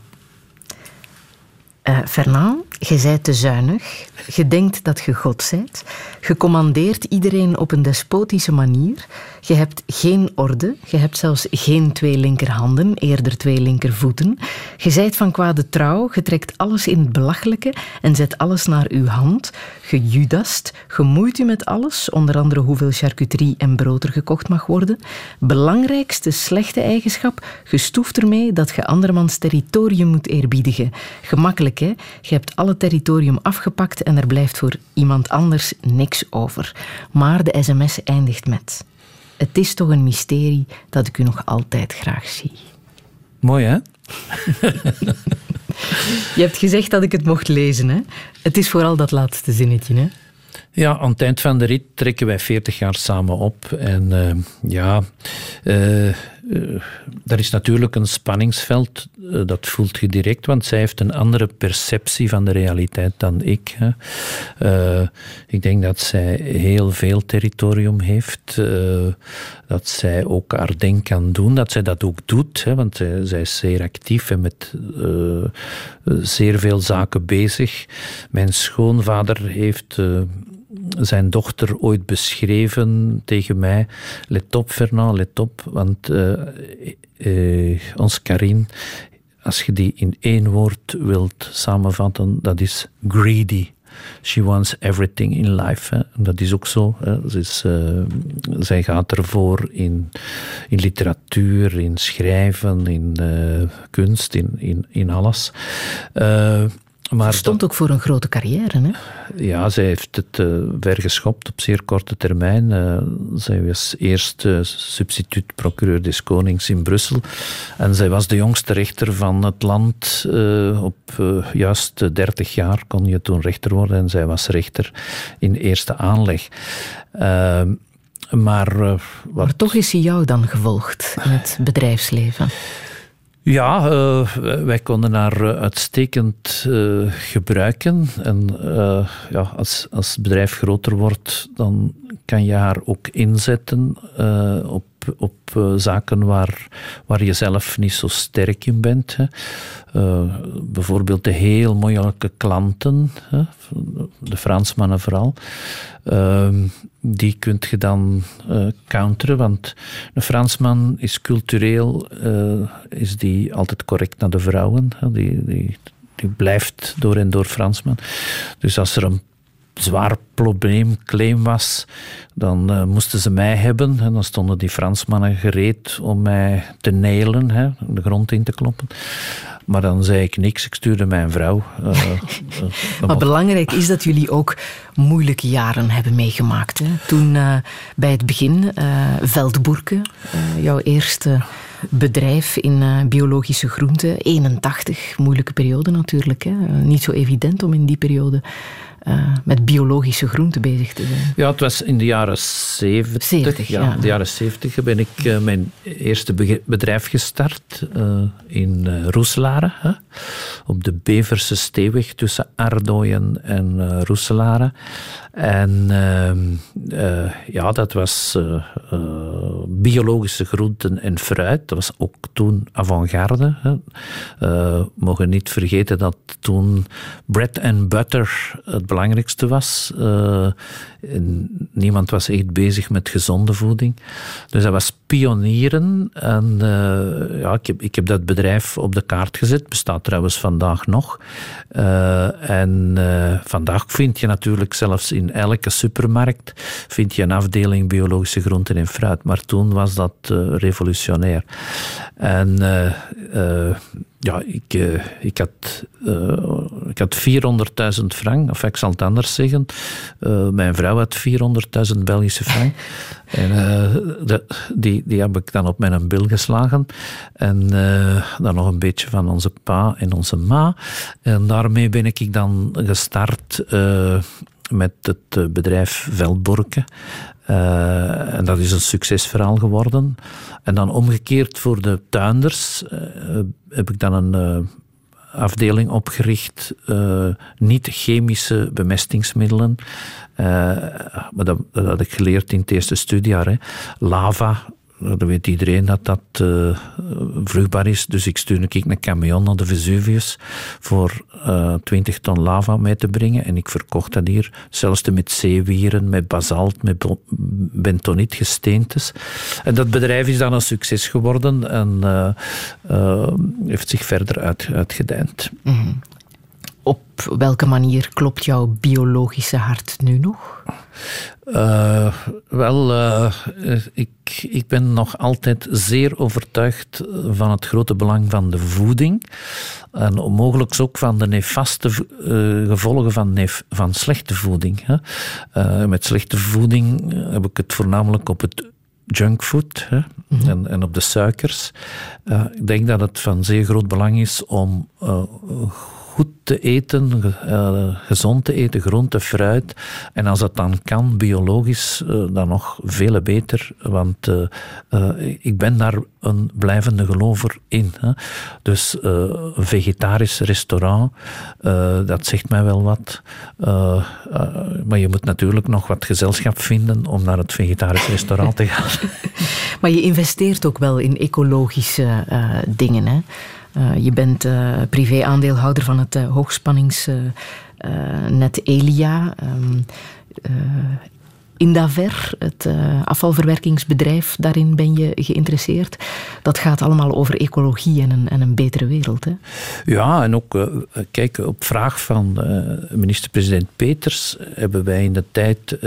Uh, Fernand, je zijt te zuinig. Je denkt dat je God zijt. Je commandeert iedereen op een despotische manier. Je hebt geen orde. Je hebt zelfs geen twee linkerhanden, eerder twee linkervoeten. Je zijt van kwade trouw. Je trekt alles in het belachelijke en zet alles naar uw hand. Je judast. Je moeit u met alles, onder andere hoeveel charcuterie en brood er gekocht mag worden. Belangrijkste slechte eigenschap. Je stoeft ermee dat je andermans territorium moet eerbiedigen. Gemakkelijk, hè? Je hebt alle territorium afgepakt en er blijft voor iemand anders niks over. Maar de sms eindigt met... Het is toch een mysterie dat ik u nog altijd graag zie. Mooi, hè? Je hebt gezegd dat ik het mocht lezen, hè? Het is vooral dat laatste zinnetje, hè? Ja, aan het eind van de rit trekken wij 40 jaar samen op. En uh, ja, uh, uh, er is natuurlijk een spanningsveld, dat voelt je direct, want zij heeft een andere perceptie van de realiteit dan ik. ik denk dat zij heel veel territorium heeft, dat zij ook haar ding kan doen, dat zij dat ook doet, hè, want zij, zij, is zeer actief en met zeer veel zaken bezig. Mijn schoonvader heeft zijn dochter ooit beschreven tegen mij. Let op, Fernand, let op, want uh, uh, ons Karin, als je die in één woord wilt samenvatten, dat is greedy. She wants everything in life. Dat is ook zo. Hè. Is, uh, zij gaat ervoor in, in literatuur, in schrijven, in kunst, in, in, in alles. Maar stond ook voor een grote carrière, hè? Ja, zij heeft het uh, vergeschopt op zeer korte termijn. Uh, zij was eerst uh, substituut procureur des Konings in Brussel. En zij was de jongste rechter van het land. op juist 30 jaar kon je toen rechter worden. En zij was rechter in eerste aanleg. maar, maar toch is hij jou dan gevolgd in het bedrijfsleven? Ja, uh, wij konden haar eh, uitstekend uh, gebruiken. En ja, als, als het bedrijf groter wordt, dan kan je haar ook inzetten op op uh, zaken waar, waar je zelf niet zo sterk in bent. Hè. Uh, bijvoorbeeld de heel moeilijke klanten, hè, de Fransmannen vooral, uh, die kunt je dan uh, counteren, want een Fransman is cultureel is die altijd correct naar de vrouwen. Hè. Die, die, die blijft door en door Fransman. Dus als er een zwaar probleem, claim was, dan uh, moesten ze mij hebben. En dan stonden die Fransmannen gereed om mij te nailen, hè, de grond in te kloppen. Maar dan zei ik niks, ik stuurde mijn vrouw. Uh, uh, maar belangrijk is dat jullie ook moeilijke jaren hebben meegemaakt. Hè? Toen bij het begin, Veldboerke, jouw eerste bedrijf in biologische groenten, 81, moeilijke periode natuurlijk. Hè? niet zo evident om in die periode uh, met biologische groenten bezig te zijn. Ja, het was in de jaren 70. 70 ja, In de jaren 70 ben ik uh, mijn eerste bedrijf gestart uh, in Roeselare. Hè, op de Beverse Steeweg tussen Ardooien en Roeselare. En uh, ja, dat was biologische groenten en fruit. Dat was ook toen avant-garde. Mogen niet vergeten dat toen bread and butter het belangrijkste was. niemand was echt bezig met gezonde voeding. Dus dat was pionieren. En ja, ik heb, ik heb dat bedrijf op de kaart gezet. Bestaat trouwens vandaag nog. en vandaag vind je natuurlijk zelfs in elke supermarkt vind je een afdeling biologische groenten en fruit. Maar toen was dat revolutionair. En ja, ik, ik had, ik had 400.000 frank, of ik zal het anders zeggen. mijn vrouw had 400.000 Belgische frank. en de, die, die heb ik dan op mijn bil geslagen. En dan nog een beetje van onze pa en onze ma. En daarmee ben ik dan gestart met het eh, bedrijf Veldborken. Uh, en dat is een succesverhaal geworden. En dan omgekeerd voor de tuinders uh, heb ik dan een afdeling opgericht. niet-chemische bemestingsmiddelen. maar dat, had ik geleerd in het eerste studiejaar. Lava, dan weet iedereen dat dat uh, vruchtbaar is. Dus ik stuurde ik een camion naar de Vesuvius voor uh, eh, 20 ton lava mee te brengen. En ik verkocht dat hier, zelfs met zeewieren, met basalt, met bentonietgesteentes. En dat bedrijf is dan een succes geworden en uh, heeft zich verder uit. Mhm. Op welke manier klopt jouw biologische hart nu nog? Uh, wel, uh, ik, ik ben nog altijd zeer overtuigd van het grote belang van de voeding. En mogelijk ook van de nefaste uh, gevolgen van, nef van slechte voeding. Hè. met slechte voeding heb ik het voornamelijk op het junkfood hè, mm en, en, op de suikers. ik denk dat het van zeer groot belang is om goed te eten, uh, gezond te eten, groente, fruit. En als dat dan kan, biologisch, uh, dan nog veel beter. Want uh, ik ben daar een blijvende gelover in. Dus een vegetarisch restaurant, dat zegt mij wel wat. maar je moet natuurlijk nog wat gezelschap vinden om naar het vegetarisch restaurant te gaan. maar je investeert ook wel in ecologische dingen, hè? Uh, je bent uh, privé-aandeelhouder van het uh, hoogspanningsnet Elia. Um, Indaver, het afvalverwerkingsbedrijf, daarin ben je geïnteresseerd. Dat gaat allemaal over ecologie en een, en een betere wereld. Hè? Ja, en ook, kijk, op vraag van minister-president Peters hebben wij in de tijd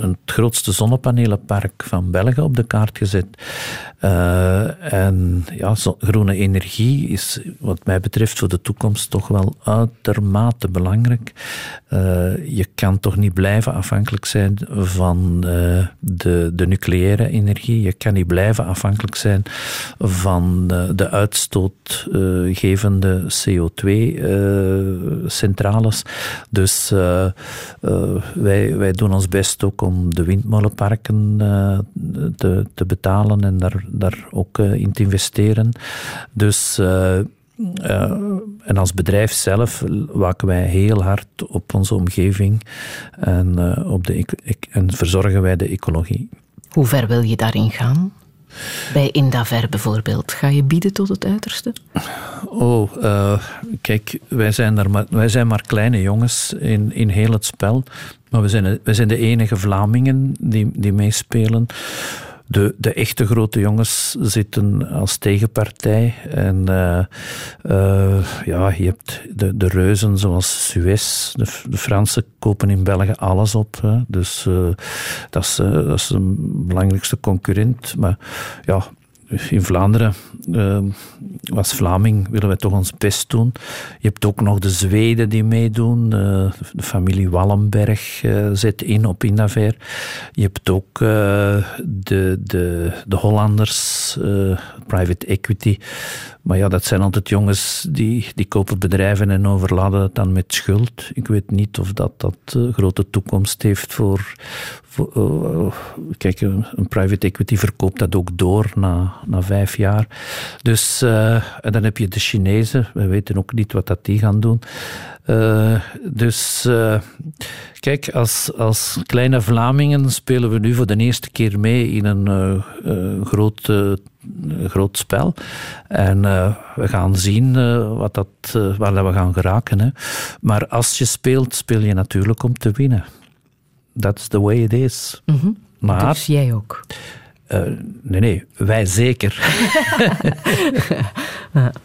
het grootste zonnepanelenpark van België op de kaart gezet. Uh, en ja, groene energie is wat mij betreft voor de toekomst toch wel uitermate belangrijk. Uh, je kan toch niet blijven afhankelijk zijn van uh, de, de nucleaire energie. Je kan niet blijven afhankelijk zijn van de uitstootgevende CO2-centrales. dus wij, wij doen ons best ook om de windmolenparken te, te betalen en daar daar ook uh, in te investeren. Dus, uh, en als bedrijf zelf waken wij heel hard op onze omgeving en, op de, en verzorgen wij de ecologie. Hoe ver wil je daarin gaan? Bij Indaver bijvoorbeeld. Ga je bieden tot het uiterste? Oh, uh, kijk, wij zijn, maar, wij zijn maar kleine jongens in, in heel het spel. Maar we zijn, wij zijn de enige Vlamingen die, die meespelen. De, de echte grote jongens zitten als tegenpartij. En uh, uh, ja, je hebt de, de reuzen zoals Suez. De, de Fransen kopen in België alles op. Hè. Dus uh, dat, is, dat is een belangrijkste concurrent. Maar ja, in Vlaanderen, uh, als Vlaming, willen wij toch ons best doen. Je hebt ook nog de Zweden die meedoen. Uh, de familie Wallenberg uh, zet in op Inaver. Je hebt ook de, de, de Hollanders, private equity. Maar ja, dat zijn altijd jongens die, die kopen bedrijven en overladen het dan met schuld. Ik weet niet of dat, dat grote toekomst heeft voor, kijk, een, private equity verkoopt dat ook door na, na vijf jaar. Dus, uh, en dan heb je de Chinezen, we weten ook niet wat dat die gaan doen. Dus, kijk, als, als kleine Vlamingen spelen we nu voor de eerste keer mee in een groot, groot spel. En we gaan zien wat dat, waar dat we gaan geraken. Hè. Maar als je speelt, speel je natuurlijk om te winnen that's the way it is. Mm -hmm. Maar, dus jij ook? Uh, nee, nee, wij zeker.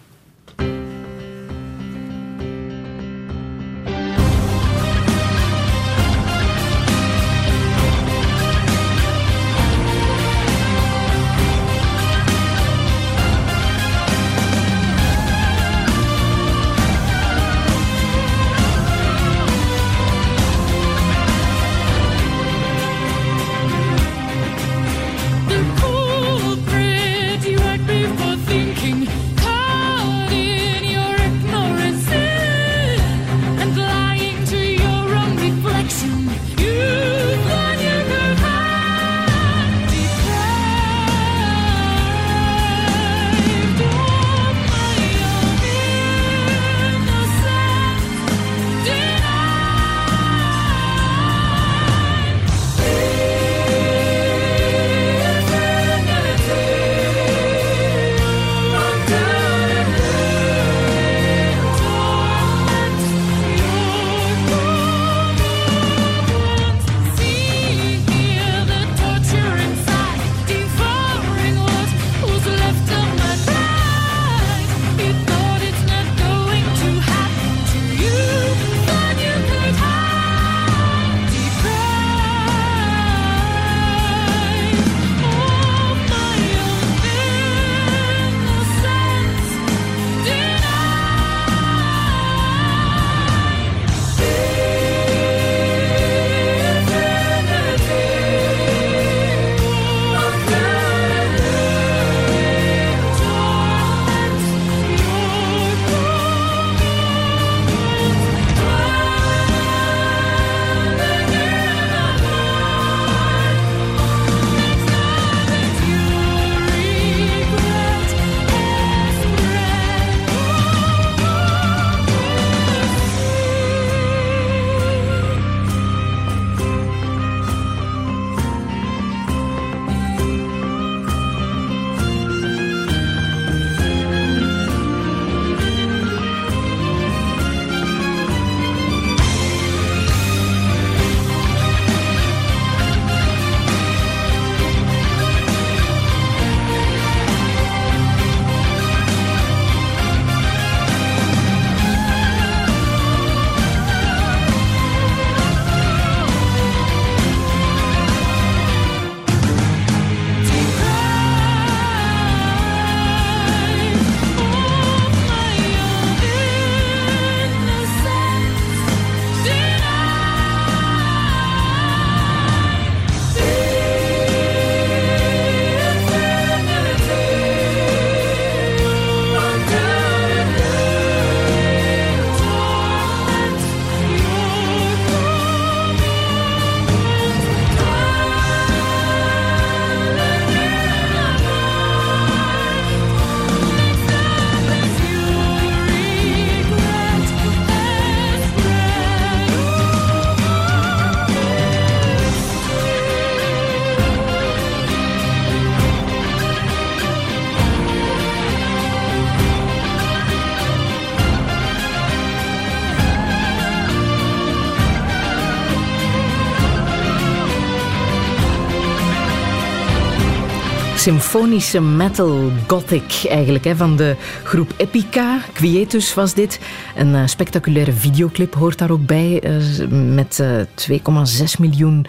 symfonische metal gothic eigenlijk, hè, van de groep Epica. Quietus was dit. Een uh, spectaculaire videoclip hoort daar ook bij, uh, met uh, 2,6 miljoen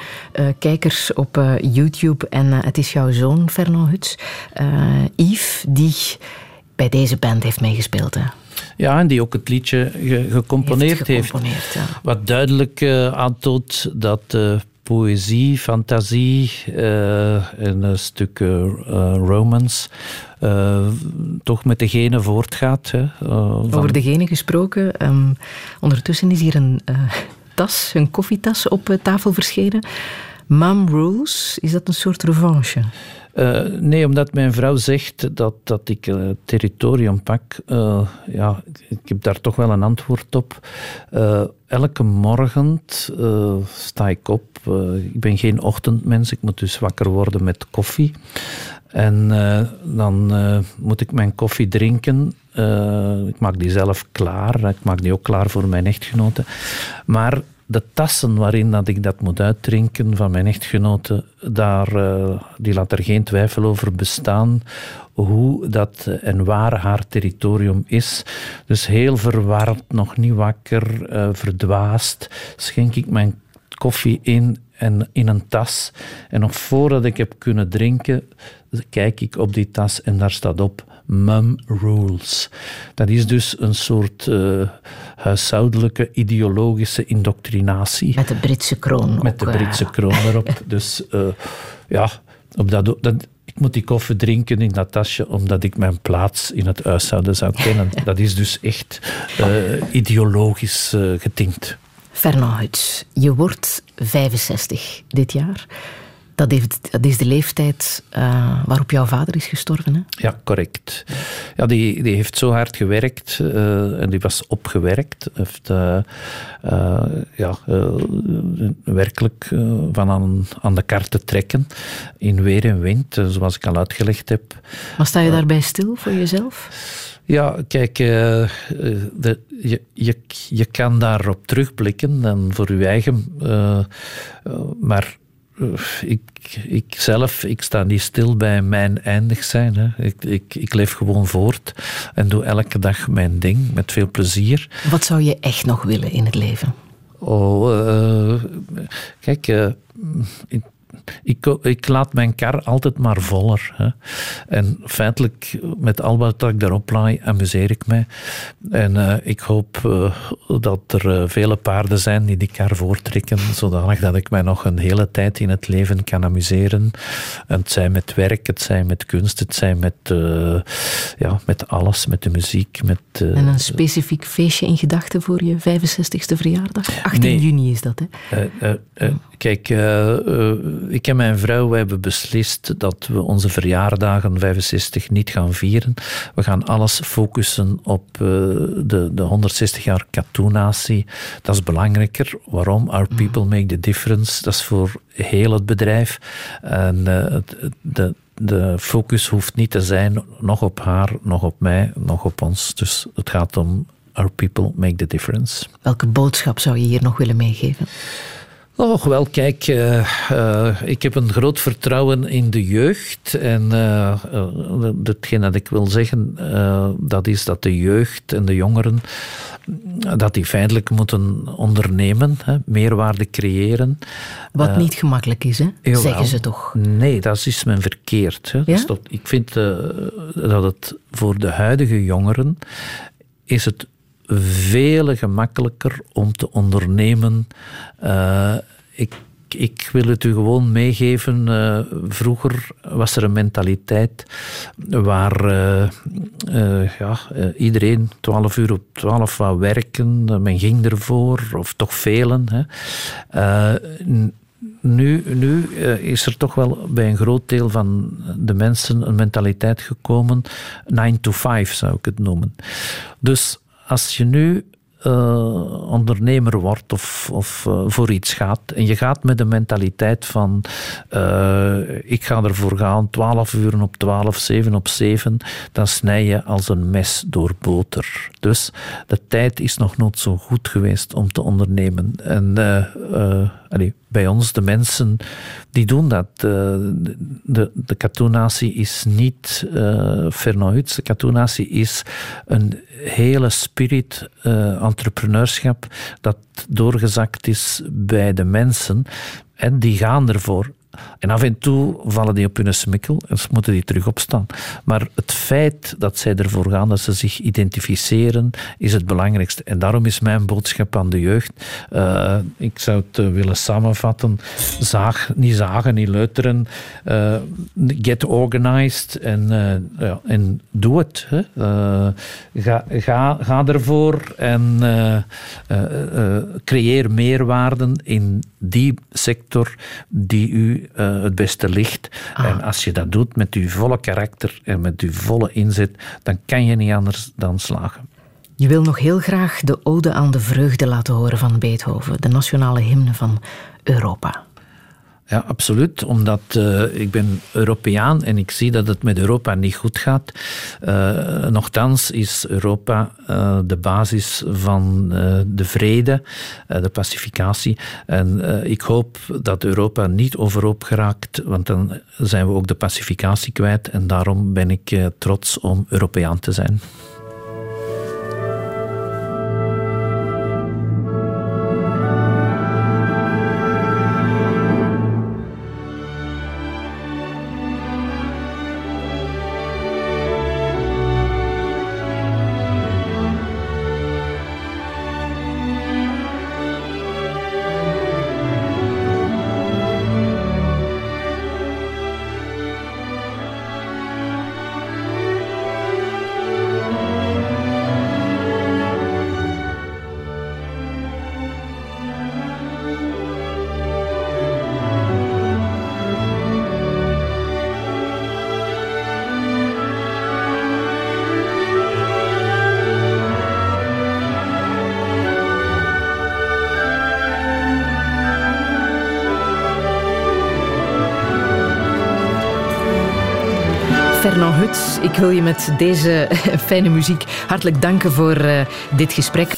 kijkers op YouTube. En het is jouw zoon, Fernand Huts, Yves, die bij deze band heeft meegespeeld. Hè? Ja, en die ook het liedje gecomponeerd heeft. heeft. Ja. Wat duidelijk aantoont dat poëzie, fantasie uh, en een stuk uh, romance uh, toch met degene voortgaat. Hè. Over degene gesproken, um, ondertussen is hier een tas, een koffietas op tafel verschenen. Mom Rules, is dat een soort revanche? Uh, nee, omdat mijn vrouw zegt dat, dat ik uh, territorium pak. Uh, ja, ik heb daar toch wel een antwoord op. elke morgen sta ik op. ik ben geen ochtendmens, ik moet dus wakker worden met koffie. En dan moet ik mijn koffie drinken. ik maak die zelf klaar. Ik maak die ook klaar voor mijn echtgenote. Maar de tassen waarin dat ik dat moet uitdrinken van mijn echtgenote, daar, uh, die laat er geen twijfel over bestaan hoe dat en waar haar territorium is. Dus heel verward, nog niet wakker, uh, verdwaasd, schenk ik mijn koffie in en in een tas. En nog voordat ik heb kunnen drinken, kijk ik op die tas en daar staat op Mum Rules. Dat is dus een soort uh, huishoudelijke ideologische indoctrinatie. Met de Britse kroon. Met de Britse uh, kroon erop. dus uh, ja, op dat, dat, ik moet die koffie drinken in dat tasje omdat ik mijn plaats in het huishouden zou kennen. Dat is dus echt ideologisch getint. Fernand je wordt 65 dit jaar. Dat, heeft, dat is de leeftijd uh, waarop jouw vader is gestorven. Hè? Ja, correct. Ja, die, die heeft zo hard gewerkt uh, en die was opgewerkt. Heeft uh, ja, werkelijk van aan, aan de kar te trekken in weer en wind, zoals ik al uitgelegd heb. Maar sta je daarbij stil voor jezelf? Ja, kijk, de, je, je, je kan daarop terugblikken en voor je eigen. Maar ik, ik zelf, ik sta niet stil bij mijn eindig zijn. Hè. Ik, ik, ik leef gewoon voort en doe elke dag mijn ding met veel plezier. Wat zou je echt nog willen in het leven? Oh, uh, kijk, uh, ik, ik laat mijn kar altijd maar voller. Hè. En feitelijk, met al wat ik daarop laai, amuseer ik mij. En uh, ik hoop uh, dat er uh, vele paarden zijn die die kar voortrekken, zodanig dat ik mij nog een hele tijd in het leven kan amuseren. En het zij met werk, het zij met kunst, het zij met, ja, met alles, met de muziek. Met, en een specifiek feestje in gedachten voor je 65ste verjaardag? 18 nee. juni is dat, hè? Kijk, ik en mijn vrouw we hebben beslist dat we onze verjaardagen 65 niet gaan vieren. We gaan alles focussen op uh, de, de 160 jaar katoenatie. Dat is belangrijker. Waarom? Our mhm. people make the difference. Dat is voor heel het bedrijf. En de, de focus hoeft niet te zijn nog op haar, nog op mij, nog op ons. Dus het gaat om Our people make the difference. Welke boodschap zou je hier nog willen meegeven? Oh, wel, kijk, uh, uh, ik heb een groot vertrouwen in de jeugd. En uh, hetgeen dat ik wil zeggen, dat is dat de jeugd en de jongeren, dat die feitelijk moeten ondernemen, hè, meerwaarde creëren. Wat niet gemakkelijk is, hè? Jawel. zeggen ze toch? Nee, dat is men verkeerd. Hè. Ja? Tot, ik vind dat het voor de huidige jongeren is het veel gemakkelijker om te ondernemen. Uh, ik, ik wil het u gewoon meegeven. Uh, vroeger was er een mentaliteit waar uh, ja, iedereen 12 uur op 12 wou werken. Men ging ervoor, of toch velen. Hè. Nu, nu is er toch wel bij een groot deel van de mensen een mentaliteit gekomen. 9 to 5 zou ik het noemen. Dus als je nu uh, ondernemer wordt of, of uh, voor iets gaat en je gaat met de mentaliteit van uh, ik ga ervoor gaan 12 uur op 12, 7 op 7, dan snij je als een mes door boter. Dus de tijd is nog nooit zo goed geweest om te ondernemen. En bij ons, de mensen die doen dat. De, de, de cartoonatie is niet uh, Fernand De cartoonatie is een hele spirit uh, entrepreneurschap dat doorgezakt is bij de mensen. En die gaan ervoor. En af en toe vallen die op hun smikkel en moeten die terug opstaan. Maar het feit dat zij ervoor gaan, dat ze zich identificeren, is het belangrijkste. En daarom is mijn boodschap aan de jeugd, uh, ik zou het uh, willen samenvatten, zaag, niet zagen, niet leuteren, uh, get organized en, en doe het. Hè. ga, ga, ga ervoor en creëer meerwaarden in die sector die u uh, het beste ligt. Ah. En als je dat doet met je volle karakter en met je volle inzet, dan kan je niet anders dan slagen. Je wil nog heel graag de Ode aan de Vreugde laten horen van Beethoven, de nationale hymne van Europa. Ja, absoluut. Omdat uh, ik ben Europeaan en ik zie dat het met Europa niet goed gaat. Uh, nochtans is Europa uh, de basis van de vrede, de pacificatie. En ik hoop dat Europa niet overhoop geraakt, want dan zijn we ook de pacificatie kwijt. En daarom ben ik trots om Europeaan te zijn. Wil je met deze fijne muziek hartelijk danken voor uh, dit gesprek.